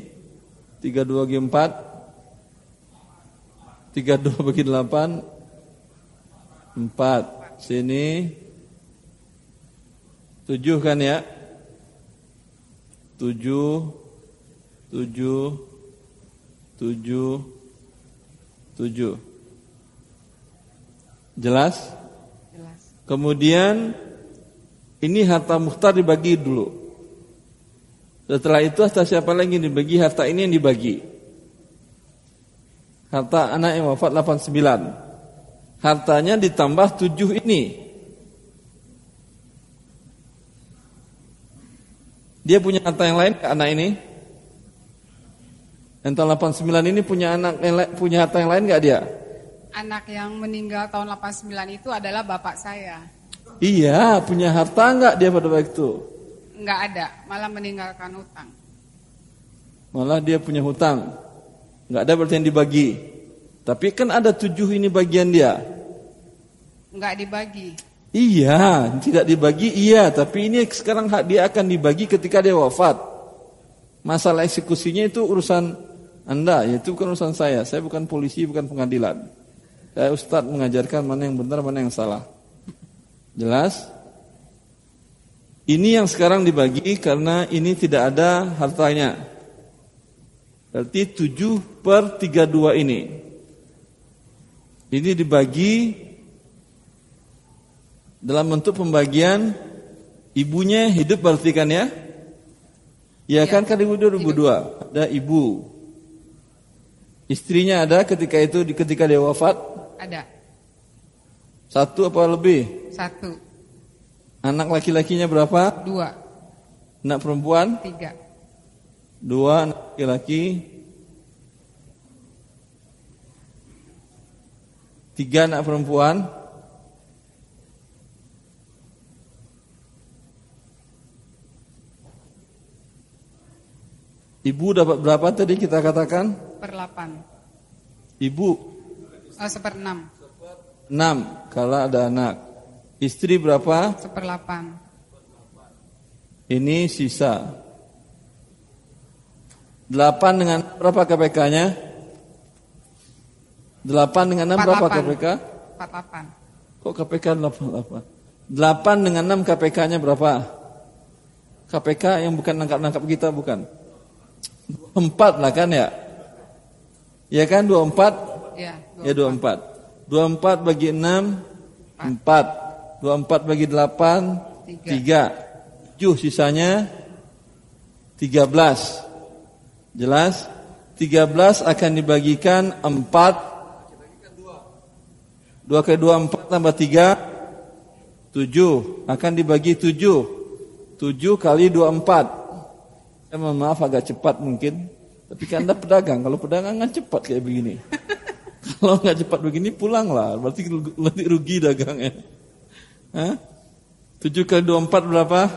Tiga dua bagi empat. Tiga dua *laughs* bagi delapan. Empat. Sini tujuh kan ya? Tujuh, tujuh, tujuh, tujuh. Jelas? Jelas. Kemudian ini harta muhtar dibagi dulu. Setelah itu harta siapa lagi yang dibagi? Harta ini yang dibagi. Harta anak yang wafat 89. Hartanya ditambah 7 ini. Dia punya harta yang lain ke anak ini? Yang tahun 89 ini punya anak yang punya harta yang lain nggak dia? Anak yang meninggal tahun 89 itu adalah bapak saya. Iya, punya harta nggak dia pada waktu itu? Nggak ada, malah meninggalkan hutang. Malah dia punya hutang. Nggak ada berarti yang dibagi. Tapi kan ada tujuh ini bagian dia. Nggak dibagi. Iya, tidak dibagi iya, tapi ini sekarang hak dia akan dibagi ketika dia wafat. Masalah eksekusinya itu urusan Anda, yaitu bukan urusan saya. Saya bukan polisi, bukan pengadilan. Saya ustadz mengajarkan mana yang benar, mana yang salah. Jelas? Ini yang sekarang dibagi karena ini tidak ada hartanya. Berarti 7 per 32 ini. Ini dibagi dalam bentuk pembagian ibunya hidup berarti kan ya? Ya, kan kan ibu 2002 ada ibu. Istrinya ada ketika itu ketika dia wafat? Ada. Satu apa lebih? Satu. Anak laki-lakinya berapa? Dua. Anak perempuan? Tiga. Dua anak laki-laki. Tiga anak perempuan. Ibu dapat berapa tadi kita katakan? Per 8. Ibu? Oh, seper 6. 6 kalau ada anak. Istri berapa? Seper 8. Ini sisa. 8 dengan berapa KPK-nya? 8 dengan 6 berapa KPK? 48. Kok KPK 88? 8 dengan 6 KPK-nya berapa? KPK yang bukan nangkap-nangkap kita bukan? Empat lah kan ya? Ya kan dua empat? Ya, ya dua empat. Dua empat bagi enam empat. Dua empat bagi delapan tiga. Tujuh sisanya tiga belas. Jelas? Tiga belas akan dibagikan empat. Dua kali dua empat tambah tiga tujuh akan dibagi tujuh. Tujuh kali dua empat saya mohon maaf agak cepat mungkin. Tapi Anda pedagang, kalau pedagang kan cepat kayak begini. kalau nggak cepat begini pulanglah, berarti lebih rugi dagangnya. Hah? 7 kali 24 berapa?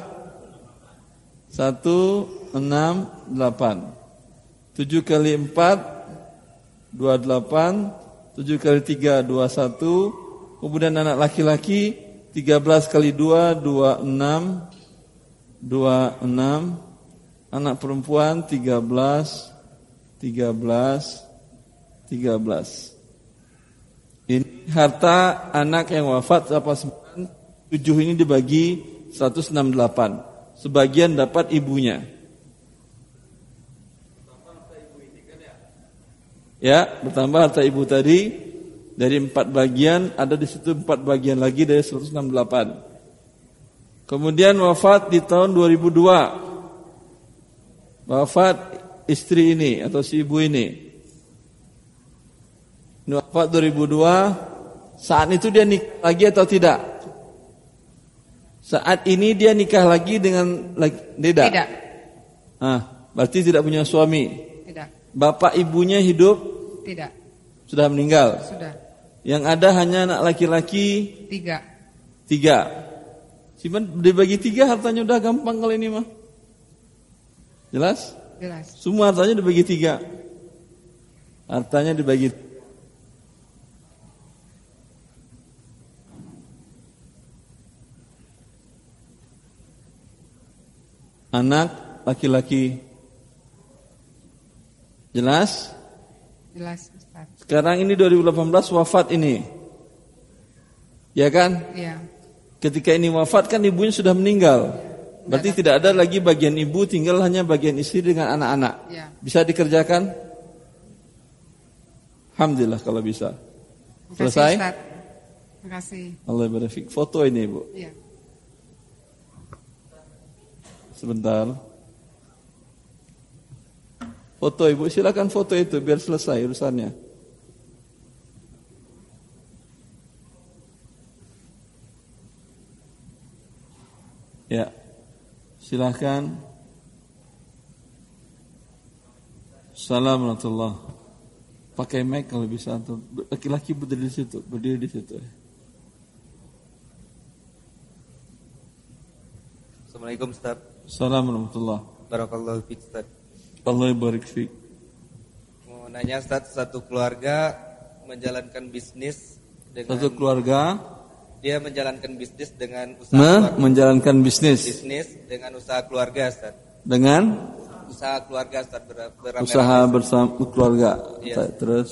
1, 6, 8. 7 kali 4, 28. 7 kali 3, 21. Kemudian anak laki-laki, 13 kali 2, 26. 26. Anak perempuan 13 13 13 Ini harta anak yang wafat apa 7 ini dibagi 168 Sebagian dapat ibunya. Ya, bertambah harta ibu tadi dari empat bagian ada di situ empat bagian lagi dari 168. Kemudian wafat di tahun 2002 wafat istri ini atau si ibu ini. Wafat 2002, saat itu dia nikah lagi atau tidak? Saat ini dia nikah lagi dengan tidak? Tidak. Ah, berarti tidak punya suami. Tidak. Bapak ibunya hidup? Tidak. Sudah meninggal? Sudah. Yang ada hanya anak laki-laki? Tiga. Tiga. Cuman dibagi tiga hartanya udah gampang kalau ini mah. Jelas? Jelas. Semua hartanya dibagi tiga. Hartanya dibagi Anak laki-laki Jelas? Jelas Ustaz. Sekarang ini 2018 wafat ini Ya kan? Iya. Ketika ini wafat kan ibunya sudah meninggal Berarti tidak ada lagi bagian ibu Tinggal hanya bagian istri dengan anak-anak Iya. Bisa dikerjakan? Alhamdulillah kalau bisa Selesai? Ustaz. Terima kasih. Allah berfik Foto ini ibu Iya. Sebentar. Foto ibu, silakan foto itu biar selesai urusannya. Ya, Salam warahmatullah. Pakai mic kalau bisa. Laki-laki berdiri di situ, berdiri di situ. Assalamualaikum Ustaz. Salam warahmatullah. Barakallahu fiik Ustaz. Allah barik fiik. Mau nanya Ustaz, satu keluarga menjalankan bisnis dengan Satu keluarga dia menjalankan bisnis dengan usaha me keluarga, menjalankan bisnis bisnis dengan usaha keluarga Ustaz. dengan Usaha keluarga Ustaz ber, beramai-ramai. usaha bersama keluarga. Iya. Terus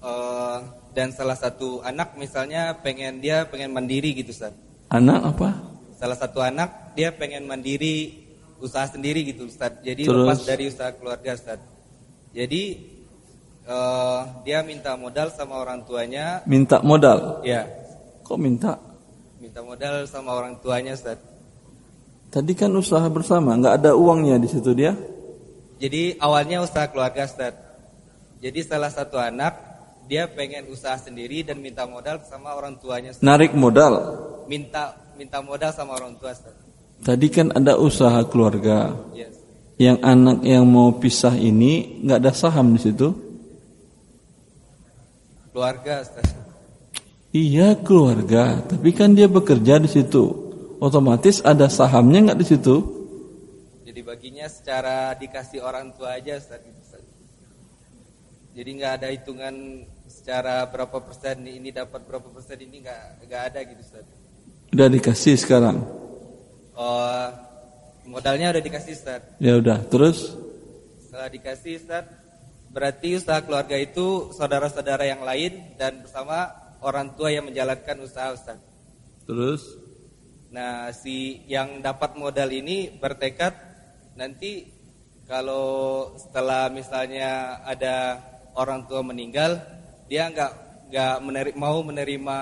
Eh, dan salah satu anak misalnya pengen dia pengen mandiri gitu Ustaz. anak apa? Salah satu anak dia pengen mandiri usaha sendiri gitu Ustaz. Jadi Terus? lepas dari usaha keluarga Ustaz. Jadi eh, dia minta modal sama orang tuanya. Minta modal. Ya, Kok minta? minta modal sama orang tuanya Ustaz. Tadi kan usaha bersama, nggak ada uangnya di situ dia. Jadi awalnya usaha keluarga Ustaz. Jadi salah satu anak dia pengen usaha sendiri dan minta modal sama orang tuanya Ustaz. Narik modal. Minta minta modal sama orang tua Ustaz. Tadi kan ada usaha keluarga. Yes. Yang anak yang mau pisah ini nggak ada saham di situ. Keluarga. Iya keluarga, tapi kan dia bekerja di situ. Otomatis ada sahamnya nggak di situ? Jadi baginya secara dikasih orang tua aja Ustaz. Jadi nggak ada hitungan secara berapa persen ini dapat berapa persen ini nggak nggak ada gitu Ustaz. Udah dikasih sekarang. Oh, modalnya udah dikasih Ustaz. Ya udah, terus Setelah dikasih Ustaz, berarti usaha keluarga itu saudara-saudara yang lain dan bersama orang tua yang menjalankan usaha Ustaz. terus Nah, si yang dapat modal ini bertekad nanti kalau setelah misalnya ada orang tua meninggal, dia nggak nggak meneri- mau menerima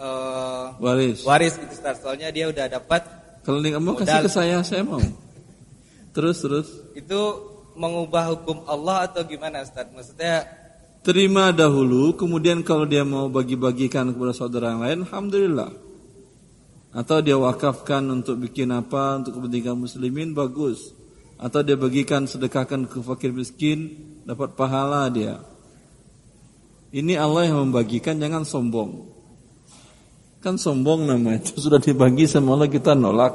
eh, waris. waris gitu Ustaz. Soalnya dia udah dapat Kalau mau kasih ke saya, saya mau. Terus terus. itu mengubah hukum Allah atau gimana Ustaz? Maksudnya Terima dahulu, kemudian kalau dia mau bagi-bagikan kepada saudara yang lain, alhamdulillah. Atau dia wakafkan untuk bikin apa, untuk kepentingan muslimin, bagus. Atau dia bagikan, sedekahkan ke fakir miskin, dapat pahala dia. Ini Allah yang membagikan, jangan sombong. Kan sombong nama itu *laughs* sudah dibagi sama Allah kita nolak.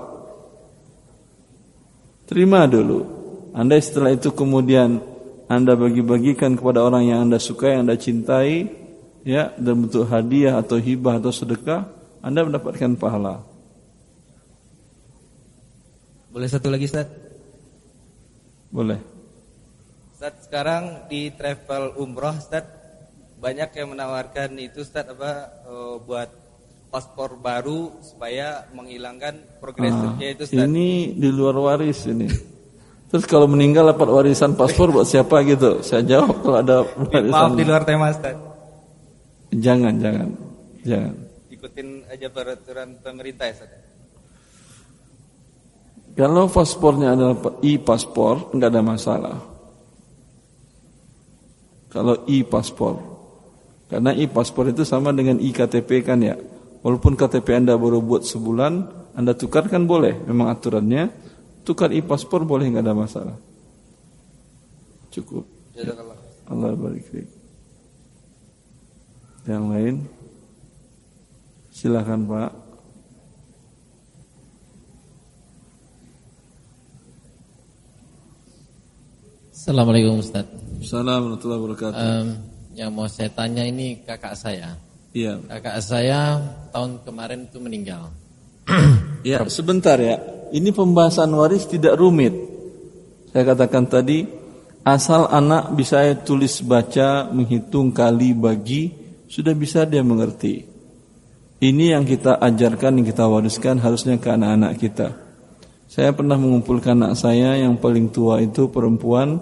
Terima dulu. Anda setelah itu kemudian Anda bagi-bagikan kepada orang yang Anda sukai, yang Anda cintai, ya, dalam bentuk hadiah atau hibah atau sedekah, Anda mendapatkan pahala. boleh satu lagi Ustaz? Boleh. Ustaz sekarang di travel umroh Ustaz banyak yang menawarkan itu Ustaz apa eh, buat paspor baru supaya menghilangkan progresifnya Ah, itu Ustaz. ini di luar waris ini. Terus kalau meninggal dapat warisan paspor buat siapa gitu? Saya jawab kalau ada warisan. Maaf di luar tema Ustaz. Jangan, jangan, jangan. Ikutin aja peraturan pemerintah ya Ustaz. Kalau paspornya adalah e-paspor, nggak ada masalah. Kalau e-paspor, karena e-paspor itu sama dengan e-KTP kan ya. Walaupun KTP Anda baru buat sebulan, Anda tukarkan boleh. Memang aturannya, tukar e-paspor boleh nggak ada masalah. Cukup. Allah barik. Yang lain? Silakan Pak. Assalamualaikum Ustaz. Assalamualaikum warahmatullahi wabarakatuh. Um, yang mau saya tanya ini kakak saya. Iya. Kakak saya tahun kemarin itu meninggal. Ya, sebentar ya. Ini pembahasan waris tidak rumit. Saya katakan tadi, asal anak bisa tulis baca, menghitung kali bagi, sudah bisa dia mengerti. Ini yang kita ajarkan, yang kita wariskan harusnya ke anak-anak kita. Saya pernah mengumpulkan anak saya yang paling tua itu perempuan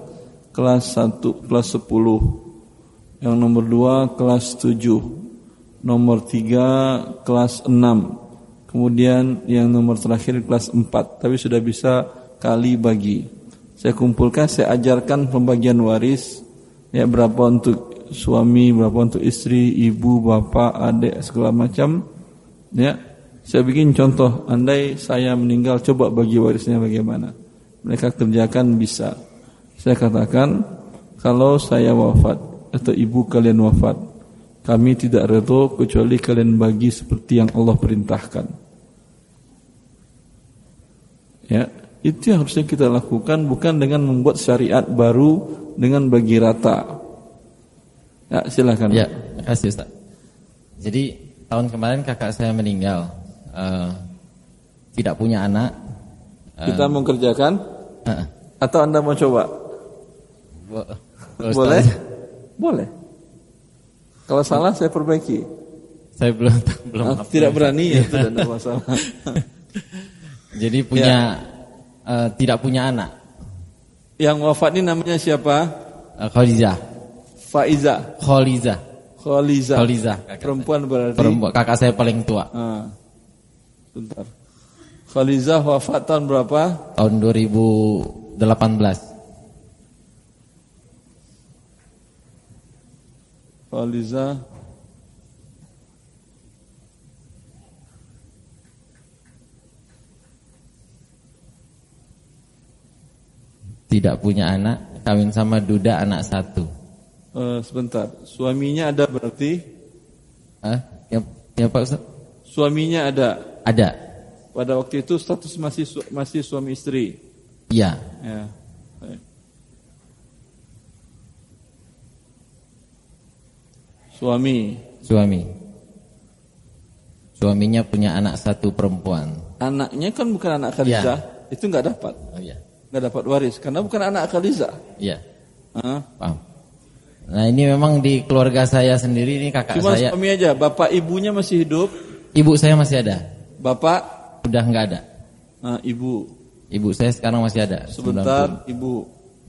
kelas 1, kelas 10. Yang nomor 2 kelas 7. Nomor 3 kelas 6. Kemudian yang nomor terakhir kelas 4. Tapi sudah bisa kali bagi. Saya kumpulkan, saya ajarkan pembagian waris. Ya berapa untuk suami, berapa untuk istri, ibu, bapak, adik, segala macam. Ya, saya bikin contoh. Andai saya meninggal, coba bagi warisnya bagaimana. Mereka kerjakan bisa. Saya katakan kalau saya wafat atau ibu kalian wafat, kami tidak redho kecuali kalian bagi seperti yang Allah perintahkan. Ya, itu yang harusnya kita lakukan bukan dengan membuat syariat baru dengan bagi rata. Ya, silakan. Ya, terima kasih Ustaz. Jadi tahun kemarin kakak saya meninggal, uh, tidak punya anak. Uh, kita mau kerjakan? Uh, atau anda mau coba? Boleh? Boleh. Kalau salah saya perbaiki. Saya belum *laughs* belum nah, tidak berani ya tidak *laughs* ada masalah. Jadi punya ya. uh, tidak punya anak. Yang wafat ini namanya siapa? Uh, Khaliza. Faiza. Khaliza. Khaliza. Khaliza. Perempuan berarti. Perempuan. Kakak saya paling tua. Ah. Bentar. Khaliza wafat tahun berapa? Tahun 2018. Faliza tidak punya anak, kawin sama duda anak satu. Uh, sebentar, suaminya ada berarti? Ah, ya, ya Pak Ustaz? Suaminya ada? Ada. Pada waktu itu status masih masih suami istri. Iya. Ya. Suami. Suami. Suaminya punya anak satu perempuan. Anaknya kan bukan anak Khaliza, ya. itu nggak dapat. Oh iya. Nggak dapat waris karena bukan anak Khaliza. Iya. Uh. Paham. Nah ini memang di keluarga saya sendiri ini kakak Cuma saya. suami aja, bapak ibunya masih hidup. Ibu saya masih ada. Bapak? Udah nggak ada. Nah, ibu. Ibu saya sekarang masih ada. Sebentar, 90. ibu.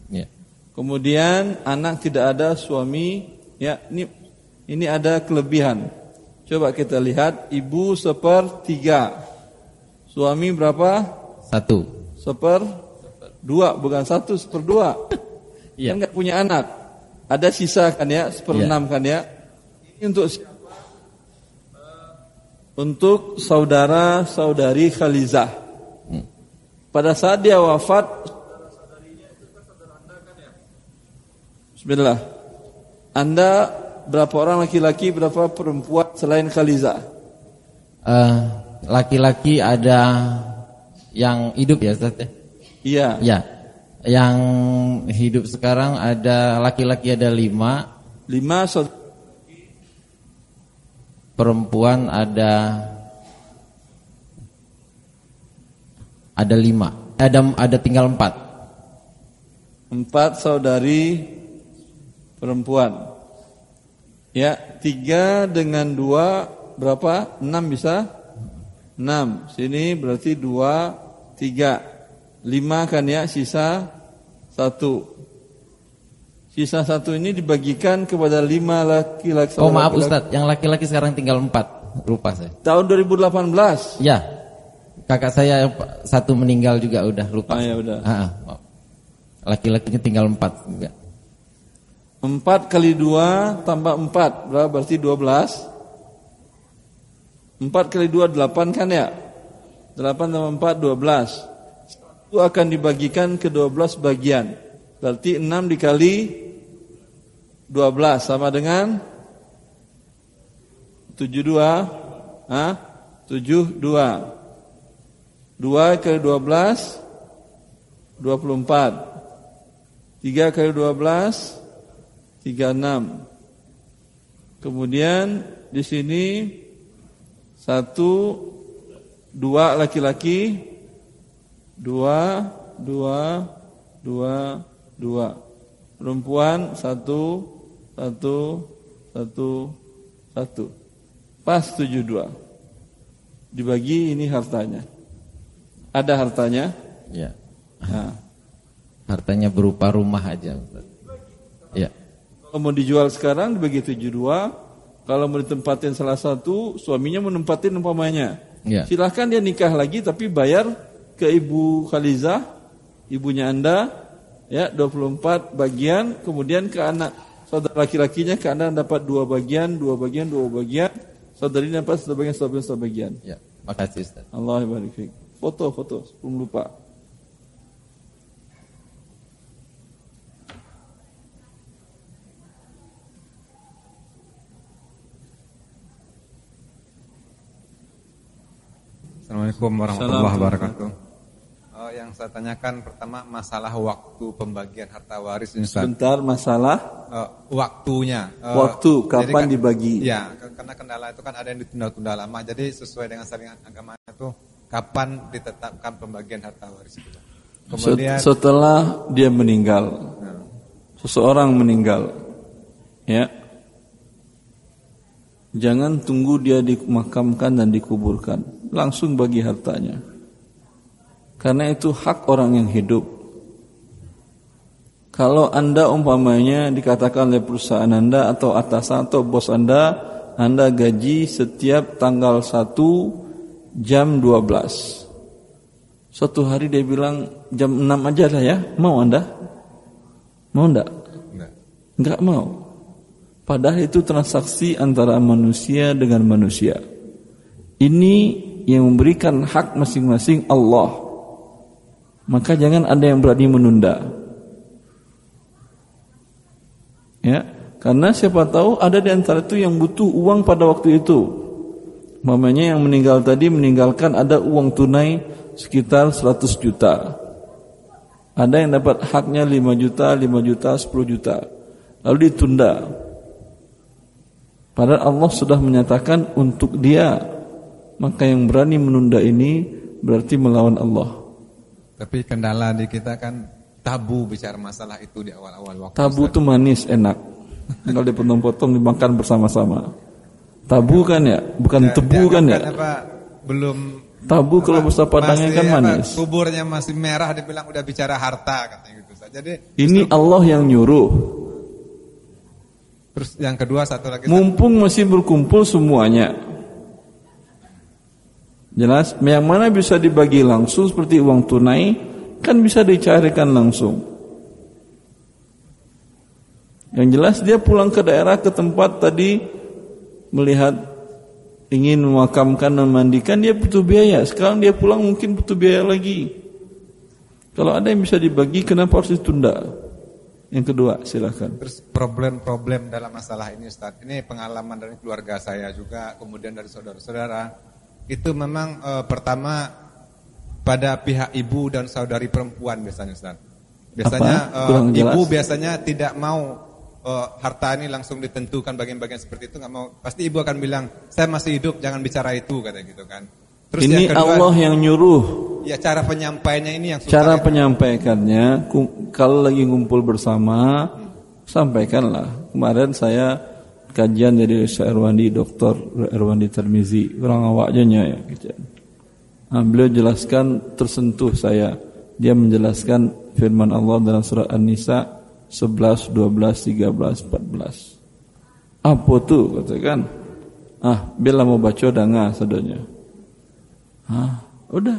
Ya. Kemudian anak tidak ada, suami. Ya, ini ini ada kelebihan. Coba kita lihat, ibu sepertiga. Suami berapa? Satu. Seper dua, bukan satu, seperdua. Iya. Kan nggak punya anak. Ada sisa kan ya, seperenam ya. kan ya. Ini untuk siapa? Untuk saudara saudari Khalizah. Hmm. Pada saat dia wafat, Bismillah. Anda berapa orang laki-laki, berapa perempuan selain Khaliza? Uh, laki-laki ada yang hidup ya Ustaz ya? Iya. Ya. Yang hidup sekarang ada laki-laki ada lima. Lima so perempuan ada ada lima. Ada ada tinggal empat. Empat saudari perempuan. Ya, tiga dengan dua berapa? Enam bisa? Enam. Sini berarti dua, tiga. Lima kan ya, sisa satu. Sisa satu ini dibagikan kepada lima laki-laki. Oh maaf laki -laki. Ustadz, yang laki-laki sekarang tinggal empat. Lupa saya. Tahun 2018? Ya. Kakak saya satu meninggal juga udah lupa. Ah ya udah. Laki-lakinya tinggal empat juga. 4 kali 2 tambah 4 berapa? Berarti 12 4 kali 2 8 kan ya? 8 tambah 4 12 Itu akan dibagikan ke 12 bagian. Berarti 6 dikali 12 sama dengan 72 Hah? 72 2 kali 12 24 3 kali 12 36. Kemudian di sini satu dua laki-laki dua dua dua dua perempuan satu satu satu satu pas tujuh dua dibagi ini hartanya ada hartanya Ya. nah, Hartanya berupa rumah aja. Ustaz. Kalau mau dijual sekarang dibagi tujuh dua kalau mau ditempatin salah satu suaminya menempatin umpamanya Ya. silahkan dia nikah lagi tapi bayar ke ibu Khalizah ibunya anda ya 24 bagian kemudian ke anak saudara laki-lakinya ke anda dapat dua bagian dua bagian dua bagian saudari dapat satu bagian satu bagian satu bagian Ya. Makasih Ustaz. Allah foto foto sebelum lupa Assalamualaikum warahmatullahi wabarakatuh. Oh, yang saya tanyakan pertama masalah waktu pembagian harta waris ini Ustaz. sebentar masalah Eh, waktunya. Eh, Waktu, kapan kan- dibagi? Ya, karena kendala itu kan ada yang ditunda-tunda lama. Jadi sesuai dengan syariat agama itu kapan ditetapkan pembagian harta waris itu. Kemudian Set- setelah dia meninggal seseorang meninggal ya jangan tunggu dia dimakamkan dan dikuburkan langsung bagi hartanya karena itu hak orang yang hidup kalau anda umpamanya dikatakan oleh perusahaan anda atau atasan atau bos anda anda gaji setiap tanggal 1 jam 12 Suatu hari dia bilang jam 6 aja lah ya, mau anda? Mau enggak? Enggak. Enggak mau. Padahal itu transaksi antara manusia dengan manusia. Ini yang memberikan hak masing-masing Allah. Maka jangan ada yang berani menunda. Ya, karena siapa tahu ada di antara itu yang butuh uang pada waktu itu. Mamanya yang meninggal tadi meninggalkan ada uang tunai sekitar 100 juta. Ada yang dapat haknya 5 juta, 5 juta, 10 juta. Lalu ditunda. Padahal Allah sudah menyatakan untuk dia. Maka yang berani menunda ini berarti melawan Allah. tapi kendala di kita kan tabu bicara masalah itu di awal-awal waktu. Tabu itu manis, enak. Kalau dipotong-potong dimakan bersama-sama. Tabu kan ya, bukan Ya, tebu kan ya. apa belum Tabu kalau apa, besar padangnya masih kan apa, manis. kuburnya masih merah dibilang udah bicara harta katanya gitu. Jadi Ini Allah yang nyuruh. Terus yang kedua satu lagi. Mumpung masih berkumpul semuanya. Jelas, yang mana bisa dibagi langsung seperti uang tunai, kan bisa dicarikan langsung. Yang jelas dia pulang ke daerah ke tempat tadi melihat ingin memakamkan dan memandikan dia butuh biaya. Sekarang dia pulang mungkin butuh biaya lagi. Kalau ada yang bisa dibagi kenapa harus ditunda? Yang kedua, silakan. Terus problem-problem dalam masalah ini Ustaz. Ini pengalaman dari keluarga saya juga, kemudian dari saudara-saudara. Itu memang eh, pertama pada pihak ibu dan saudari perempuan biasanya Ustaz. Biasanya jelas. ibu biasanya tidak mau eh, harta ini langsung ditentukan bagian-bagian seperti itu nggak mau. Pasti ibu akan bilang, "Saya masih hidup, jangan bicara itu," kata gitu kan. Terus Ini yang kedua, Allah yang nyuruh. ya cara penyampaiannya ini yang susah. Cara ya. penyampaikannya kalau lagi ngumpul bersama sampaikanlah. Kemarin saya kajian dari Syekh Erwandi Dr. Erwandi Termizi orang awaknya ya gitu. Nah, beliau jelaskan tersentuh saya. Dia menjelaskan firman Allah dalam surat An-Nisa 11, 12, 13, 14. Apa tuh katakan? Ah, bila mau baca danga sadanya. Ah, udah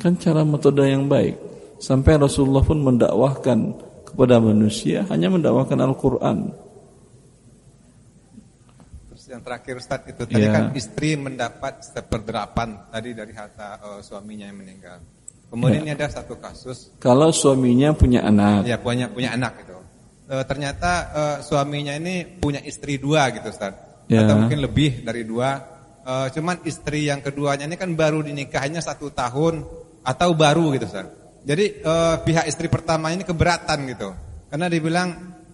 Kan cara metode yang baik. Sampai Rasulullah pun mendakwahkan kepada manusia hanya mendakwahkan Al-Quran. Terus yang terakhir Ustaz itu tadi Ya. kan istri mendapat seperdelapan tadi dari harta eh, suaminya yang meninggal. Kemudian Ya. ini ada satu kasus Kalau suaminya punya anak, ya punya punya anak gitu. Eh, ternyata eh, suaminya ini punya istri dua gitu Ustaz. Ya. Atau mungkin lebih dari dua. Eh, cuman istri yang keduanya ini kan baru dinikahinya satu tahun atau baru gitu Ustaz. Jadi eh, pihak istri pertama ini keberatan gitu. Karena dibilang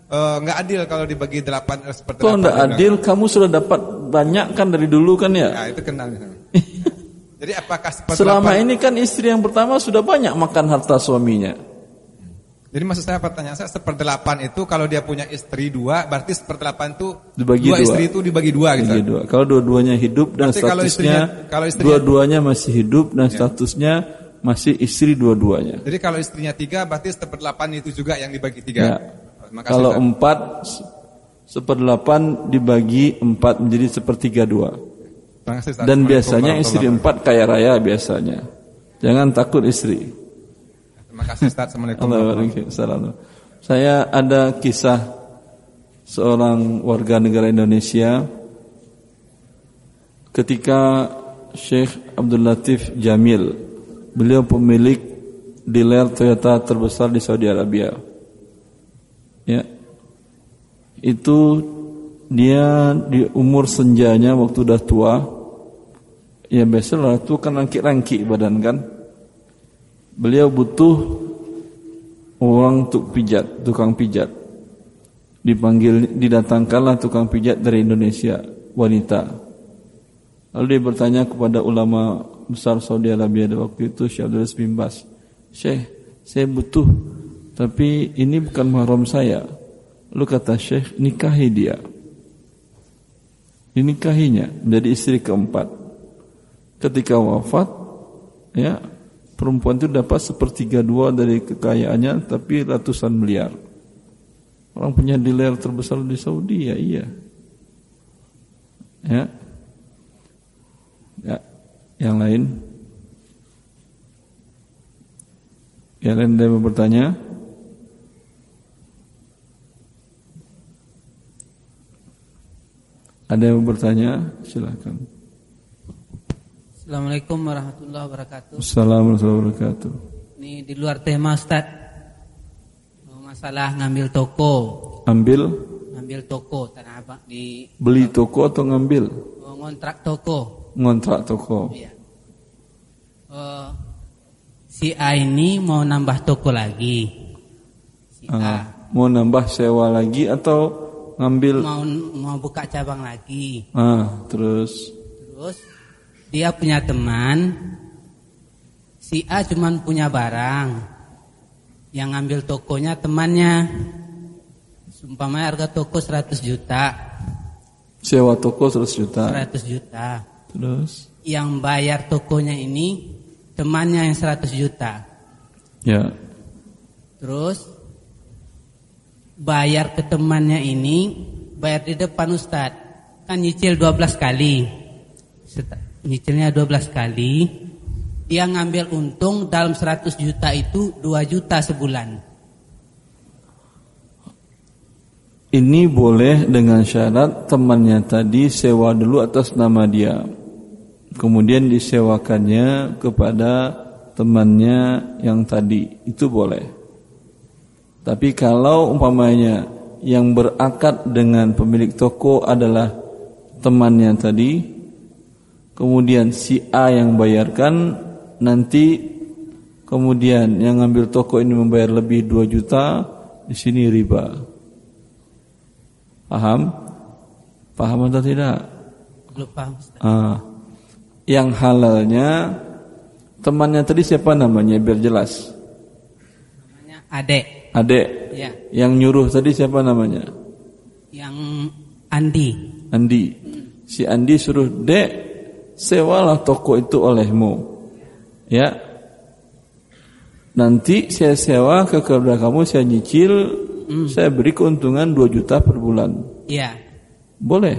eh, nggak adil kalau dibagi delapan eh, seperti Kok enggak adil? Kamu sudah dapat banyak kan dari dulu kan ya? Nah, itu kenal. *laughs* Jadi apakah Selama ini kan istri yang pertama sudah banyak makan harta suaminya. Jadi maksud saya pertanyaan saya seperdelapan itu kalau dia punya istri dua berarti seperdelapan itu Dibagi dua, dua. istri itu dibagi dua gitu. Bagi dua. Kalau dua-duanya hidup dan Berarti statusnya istrinya- kalau istrinya- dua-duanya masih hidup dan statusnya masih istri dua-duanya. Jadi kalau istrinya tiga berarti seperdelapan itu juga yang dibagi tiga. Ya. Terima kasih, Kalau Ustaz. empat se- seperdelapan dibagi empat menjadi sepertiga dua. Kasih. Dan biasanya istri empat kaya raya biasanya. Jangan takut istri. Terima kasih Ustaz. Assalamualaikum Waalaikumsalam. Saya ada kisah seorang warga negara Indonesia ketika Syekh Abdul Latif Jamil, beliau pemilik dealer Toyota terbesar di Saudi Arabia. Ya. Itu dia di umur senjanya waktu udah tua. Ya biasalah itu kan rangkik-rangkik badan kan. Beliau butuh orang untuk pijat, tukang pijat. Dipanggil, didatangkanlah tukang pijat dari Indonesia, wanita. Lalu dia bertanya kepada ulama besar Saudi Arabia waktu itu, Syekh Abdul bin Bas. Syekh, saya butuh, tapi ini bukan mahram saya. Lalu kata Syekh, nikahi dia. Dinikahinya menjadi istri keempat. Ketika wafat, ya perempuan itu dapat sepertiga dua dari kekayaannya tapi ratusan miliar. Orang punya dealer terbesar di Saudi ya iya. Ya. Ya. Yang lain? Yang lain ada yang bertanya? Ada yang bertanya? Silakan. Assalamualaikum warahmatullahi wabarakatuh. Assalamualaikum warahmatullahi wabarakatuh. Ini di luar tema Ustaz. Masalah ngambil toko, Ambil, ngambil toko tanah abang di beli toko atau ngambil? oh, ngontrak toko. Ngontrak toko. Iya. Eh, si A ini mau nambah toko lagi. Si A Ah, mau nambah sewa lagi atau ngambil? mau mau buka cabang lagi. Ah, terus Terus dia punya teman. Si A cuman punya barang. Yang ngambil tokonya temannya. Sumpamanya harga toko 100 juta. sewa toko 100 juta. 100 juta. Terus Yang bayar tokonya ini temannya yang 100 juta. ya, Terus bayar ke temannya ini bayar di depan Ustad. Kan nyicil 12 kali. Set- Nyicilnya 12 kali. Dia ngambil untung dalam 100 juta itu 2 juta sebulan. ini boleh dengan syarat temannya tadi sewa dulu atas nama dia. Kemudian disewakannya kepada temannya yang tadi. Itu boleh. Tapi kalau umpamanya yang berakad dengan pemilik toko adalah temannya tadi, kemudian si A yang bayarkan, nanti kemudian yang ngambil toko ini membayar lebih 2 juta, di sini riba. Paham? Paham atau tidak? Belum paham. Ah, yang halalnya temannya tadi siapa namanya biar jelas. Namanya Adek. Adek. Ya, Yang nyuruh tadi siapa namanya? yang Andi. Andi. Si Andi suruh, "Dek, sewalah toko itu olehmu." Ya. Nanti saya sewa ke keluarga kamu, saya nyicil, saya beri keuntungan 2 juta per bulan. Iya. Boleh.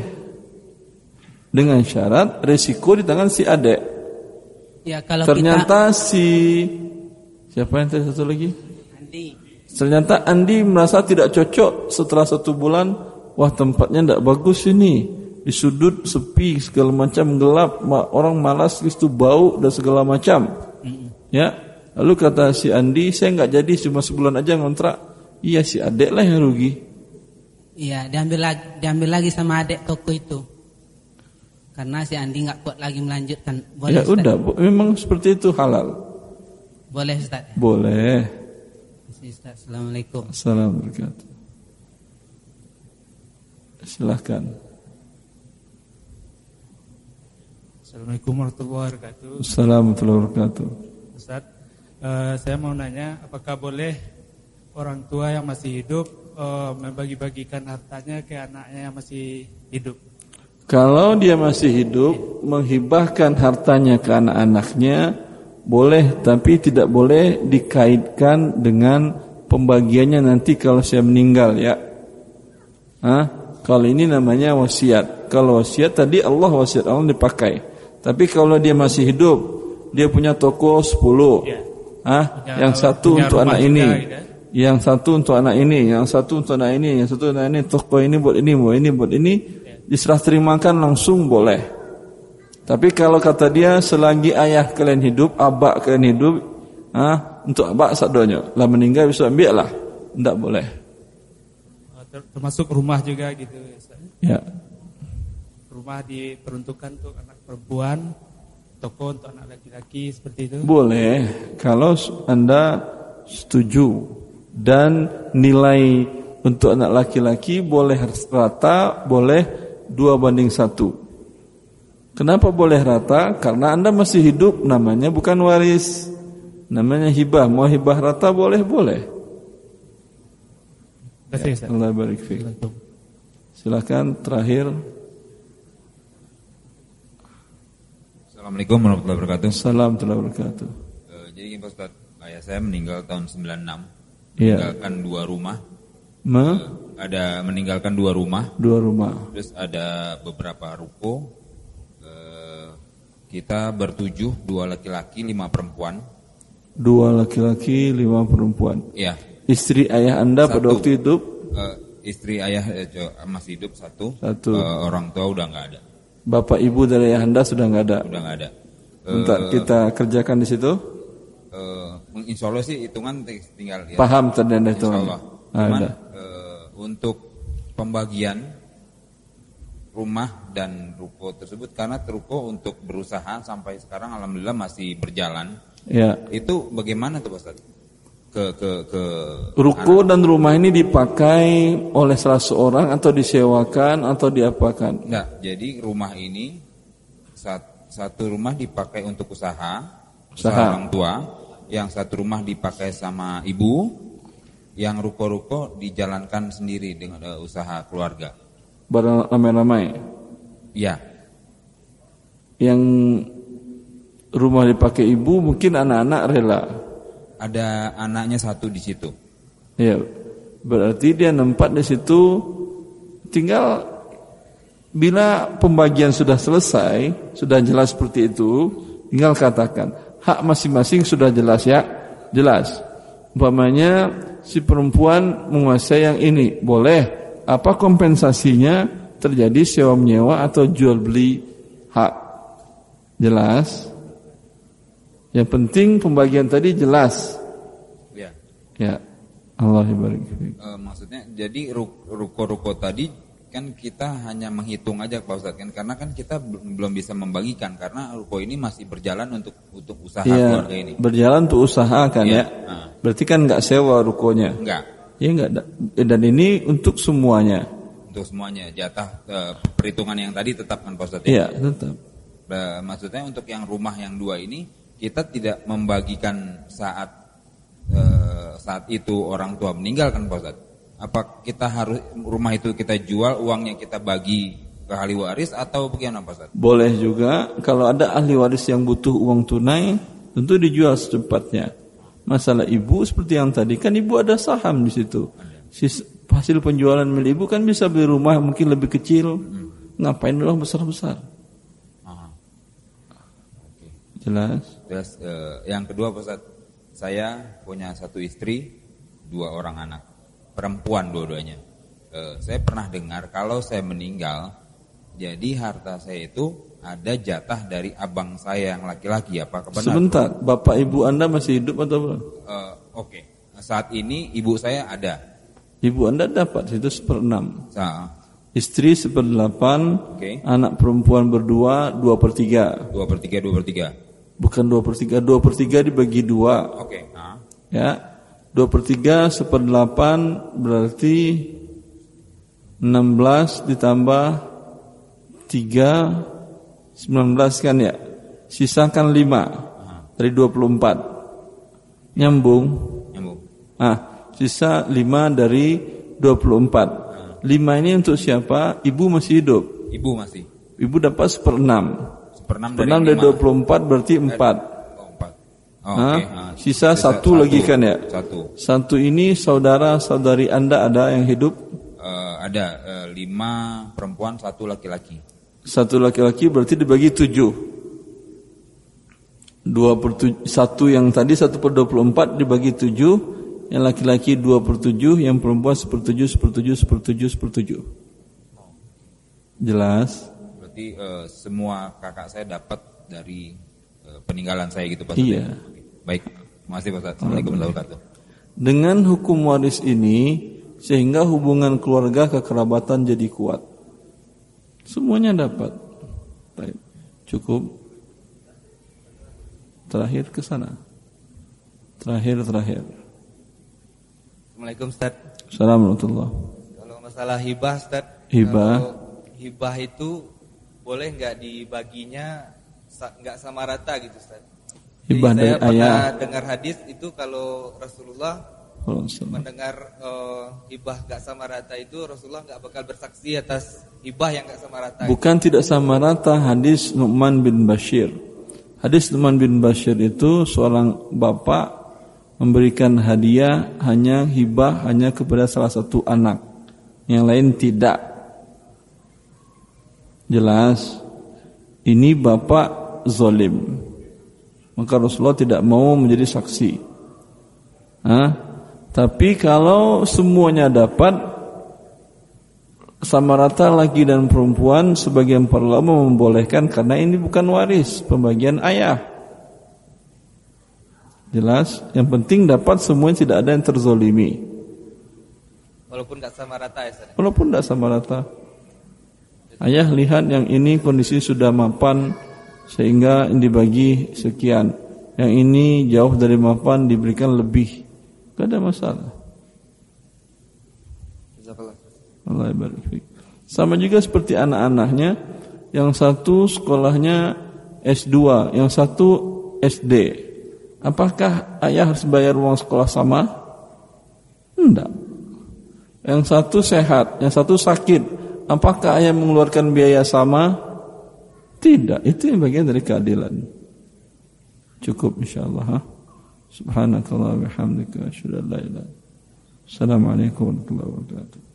Dengan syarat resiko di tangan si adek. Ya kalau Ternyata si siapa yang tadi satu lagi? kita Andi. Ternyata Andi merasa tidak cocok setelah satu bulan. Wah tempatnya tidak bagus ini. Di sudut sepi segala macam gelap. Orang malas itu bau dan segala macam. Ya. Lalu kata si Andi, saya nggak jadi cuma sebulan aja ngontrak. Iya si adek lah yang rugi. Iya, diambil lagi, diambil lagi sama adek toko itu. Karena si Andi nggak kuat lagi melanjutkan. Boleh, ya Ustaz? udah, bu- memang seperti itu halal. Boleh Ustaz? Boleh. Ustaz. Assalamualaikum. Assalamualaikum. Silahkan. Assalamualaikum warahmatullahi wabarakatuh. Assalamualaikum warahmatullahi wabarakatuh. Ustaz, uh, saya mau nanya, apakah boleh orang tua yang masih hidup uh, membagi-bagikan hartanya ke anaknya yang masih hidup? Kalau dia masih hidup, menghibahkan hartanya ke anak-anaknya boleh, tapi tidak boleh dikaitkan dengan pembagiannya nanti kalau saya meninggal ya. Hah? Kalau ini namanya wasiat. Kalau wasiat tadi Allah wasiat Allah dipakai. Tapi kalau dia masih hidup, dia punya toko 10. Ya. Ah, yang satu untuk anak ini. Gitu. Yang satu untuk anak ini, yang satu untuk anak ini, yang satu untuk anak ini, toko ini buat ini, buat ini, buat ini, ya. diserah terimakan langsung boleh. Tapi kalau kata dia selagi ayah kalian hidup, abak kalian hidup, ah, untuk abak sadonya, lah meninggal bisa ambil lah, tidak boleh. Oh, termasuk rumah juga gitu. Ya. Rumah diperuntukkan untuk anak perempuan, toko untuk anak laki-laki seperti itu? Boleh, kalau Anda setuju dan nilai untuk anak laki-laki boleh rata, boleh dua banding satu. Kenapa boleh rata? Karena Anda masih hidup, namanya bukan waris, namanya hibah. Mau hibah rata boleh boleh. Terima kasih. Allah barik Silakan terakhir. Assalamualaikum warahmatullahi wabarakatuh. Assalamualaikum warahmatullahi wabarakatuh. Uh, jadi gini Pak Ustaz, ayah saya meninggal tahun 96. Iya. Meninggalkan dua rumah. Ma? Uh, ada meninggalkan dua rumah. Dua rumah. Terus ada beberapa ruko. Uh, kita bertujuh, dua laki-laki, lima perempuan. Dua laki-laki, lima perempuan. Iya. Istri ayah anda satu. pada waktu hidup? Uh, istri ayah eh, masih hidup satu. Satu. Uh, orang tua udah nggak ada. Bapak ibu dari anda sudah nggak ada. Sudah nggak ada. Bentar, uh, kita kerjakan di situ. Uh, insya Allah sih hitungan tinggal. Ya. Paham terdengar itu. Insya Allah. Cuman, uh, untuk pembagian rumah dan ruko tersebut karena ruko untuk berusaha sampai sekarang alhamdulillah masih berjalan. Ya. Itu bagaimana tuh Pak Ke ke ke ruko dan rumah ini dipakai oleh salah seorang atau disewakan atau diapakan? Enggak, jadi rumah ini satu rumah dipakai untuk usaha, usaha, usaha orang tua, yang satu rumah dipakai sama ibu, yang ruko-ruko dijalankan sendiri dengan uh, usaha keluarga. Beramai-ramai. Iya. Yang rumah dipakai ibu mungkin anak-anak rela. Ada anaknya satu di situ. Ya, berarti dia nempat di situ. Tinggal bila pembagian sudah selesai, sudah jelas seperti itu, tinggal katakan hak masing-masing sudah jelas ya, jelas. Umpamanya si perempuan menguasai yang ini, boleh. Apa kompensasinya terjadi sewa menyewa atau jual beli hak? Jelas. Yang penting pembagian tadi jelas. Ya. Ya. Allah. Uh, maksudnya jadi ruko-ruko tadi kan kita hanya menghitung aja Pak Ustadz kan karena kan kita belum bisa membagikan karena ruko ini masih berjalan untuk untuk usaha ya, keluarga ini. Berjalan untuk usaha kan ya. ya? Nah. Berarti kan nggak sewa rukonya. Enggak. Ya enggak dan ini untuk semuanya. Untuk semuanya jatah uh, perhitungan yang tadi tetap kan Pak Ustadz ya? Iya, tetap. Uh, maksudnya untuk yang rumah yang dua ini kita tidak membagikan saat uh, saat itu orang tua meninggal kan Pak Ustadz. Apa kita harus rumah itu kita jual uangnya kita bagi ke ahli waris atau bagaimana Pak Ustadz? Boleh juga kalau ada ahli waris yang butuh uang tunai tentu dijual secepatnya. Masalah ibu seperti yang tadi kan ibu ada saham di situ. hasil penjualan milik ibu kan bisa beli rumah mungkin lebih kecil. Hmm. Ngapain dulu besar-besar? Jelas. Terus uh, yang kedua Ustaz, saya punya satu istri, dua orang anak, perempuan dua-duanya. Uh, saya pernah dengar kalau saya meninggal, jadi harta saya itu ada jatah dari abang saya yang laki-laki, apa benar? Sebentar, bapak ibu anda masih hidup atau belum? Uh, Oke, okay. saat ini ibu saya ada. Ibu anda dapat itu seperenam. Sa Istri seperdelapan, okay. anak perempuan berdua dua per tiga. Dua per tiga, dua per tiga. Bukan dua per tiga, dua per tiga dibagi dua. Oke. Nah. Ya, dua per tiga seperdelapan berarti 16 ditambah 3 19 kan ya? Sisakan 5 dari 24 nyambung. Nyambung. ah sisa 5 dari 24 5 ini untuk siapa? Ibu masih hidup. Ibu masih. ibu dapat seperenam Seperenam dari seperenam dari lima. 24 berarti 4 Oh. Oh, oke. Nah, sisa, satu, lagi kan ya Satu. satu ini saudara saudari anda ada yang hidup Eh, ada eh, lima perempuan, satu laki-laki. Satu laki-laki berarti dibagi tujuh. Dua per satu yang tadi satu per dua puluh empat dibagi tujuh, yang laki-laki dua per tujuh, yang perempuan sepertujuh, sepertujuh, sepertujuh, sepertujuh. Jelas? Berarti eh, semua kakak saya dapat dari eh, peninggalan saya gitu Pak. Iya. Oke. Baik. Terima kasih Pak. Assalamualaikum warahmatullahi wabarakatuh. Dengan hukum waris ini, sehingga hubungan keluarga kekerabatan jadi kuat. Semuanya dapat. Baik. Cukup. Terakhir ke sana. Terakhir terakhir. Assalamualaikum Ustaz. Assalamualaikum. Kalau masalah hibah Ustaz. Hibah. kalau hibah itu boleh nggak dibaginya nggak sama rata gitu Ustaz. Jadi Hibah saya dari pernah ayah. dengar hadis itu kalau Rasulullah mendengar eh, hibah nggak sama rata itu Rasulullah nggak bakal bersaksi atas hibah yang nggak sama rata. Bukan tidak sama rata hadis Nu'man bin Bashir. Hadis Nu'man bin Bashir itu seorang bapak memberikan hadiah hanya hibah hanya kepada salah satu anak. Yang lain tidak. Jelas. Ini bapak zolim. Maka Rasulullah tidak mau menjadi saksi. Hah? Tapi kalau semuanya dapat sama rata laki dan perempuan sebagian para ulama membolehkan karena ini bukan waris pembagian ayah. Jelas, yang penting dapat semuanya tidak ada yang terzolimi. Walaupun nggak sama rata ya Ustaz. Walaupun tidak sama rata. Ayah lihat yang ini kondisi sudah mapan sehingga dibagi sekian. Yang ini jauh dari mapan diberikan lebih. Tidak ada masalah. Allah barik fiik. Sama juga seperti anak-anaknya, yang satu sekolahnya S2, yang satu SD. Apakah ayah harus bayar uang sekolah sama? Tidak. Yang satu sehat, yang satu sakit. Apakah ayah mengeluarkan biaya sama? Tidak. Itu yang bagian dari keadilan. Cukup insyaallah. Ha? Subhanakallah wa bihamdika asyhadu an la ilaha. Assalamualaikum warahmatullahi wabarakatuh.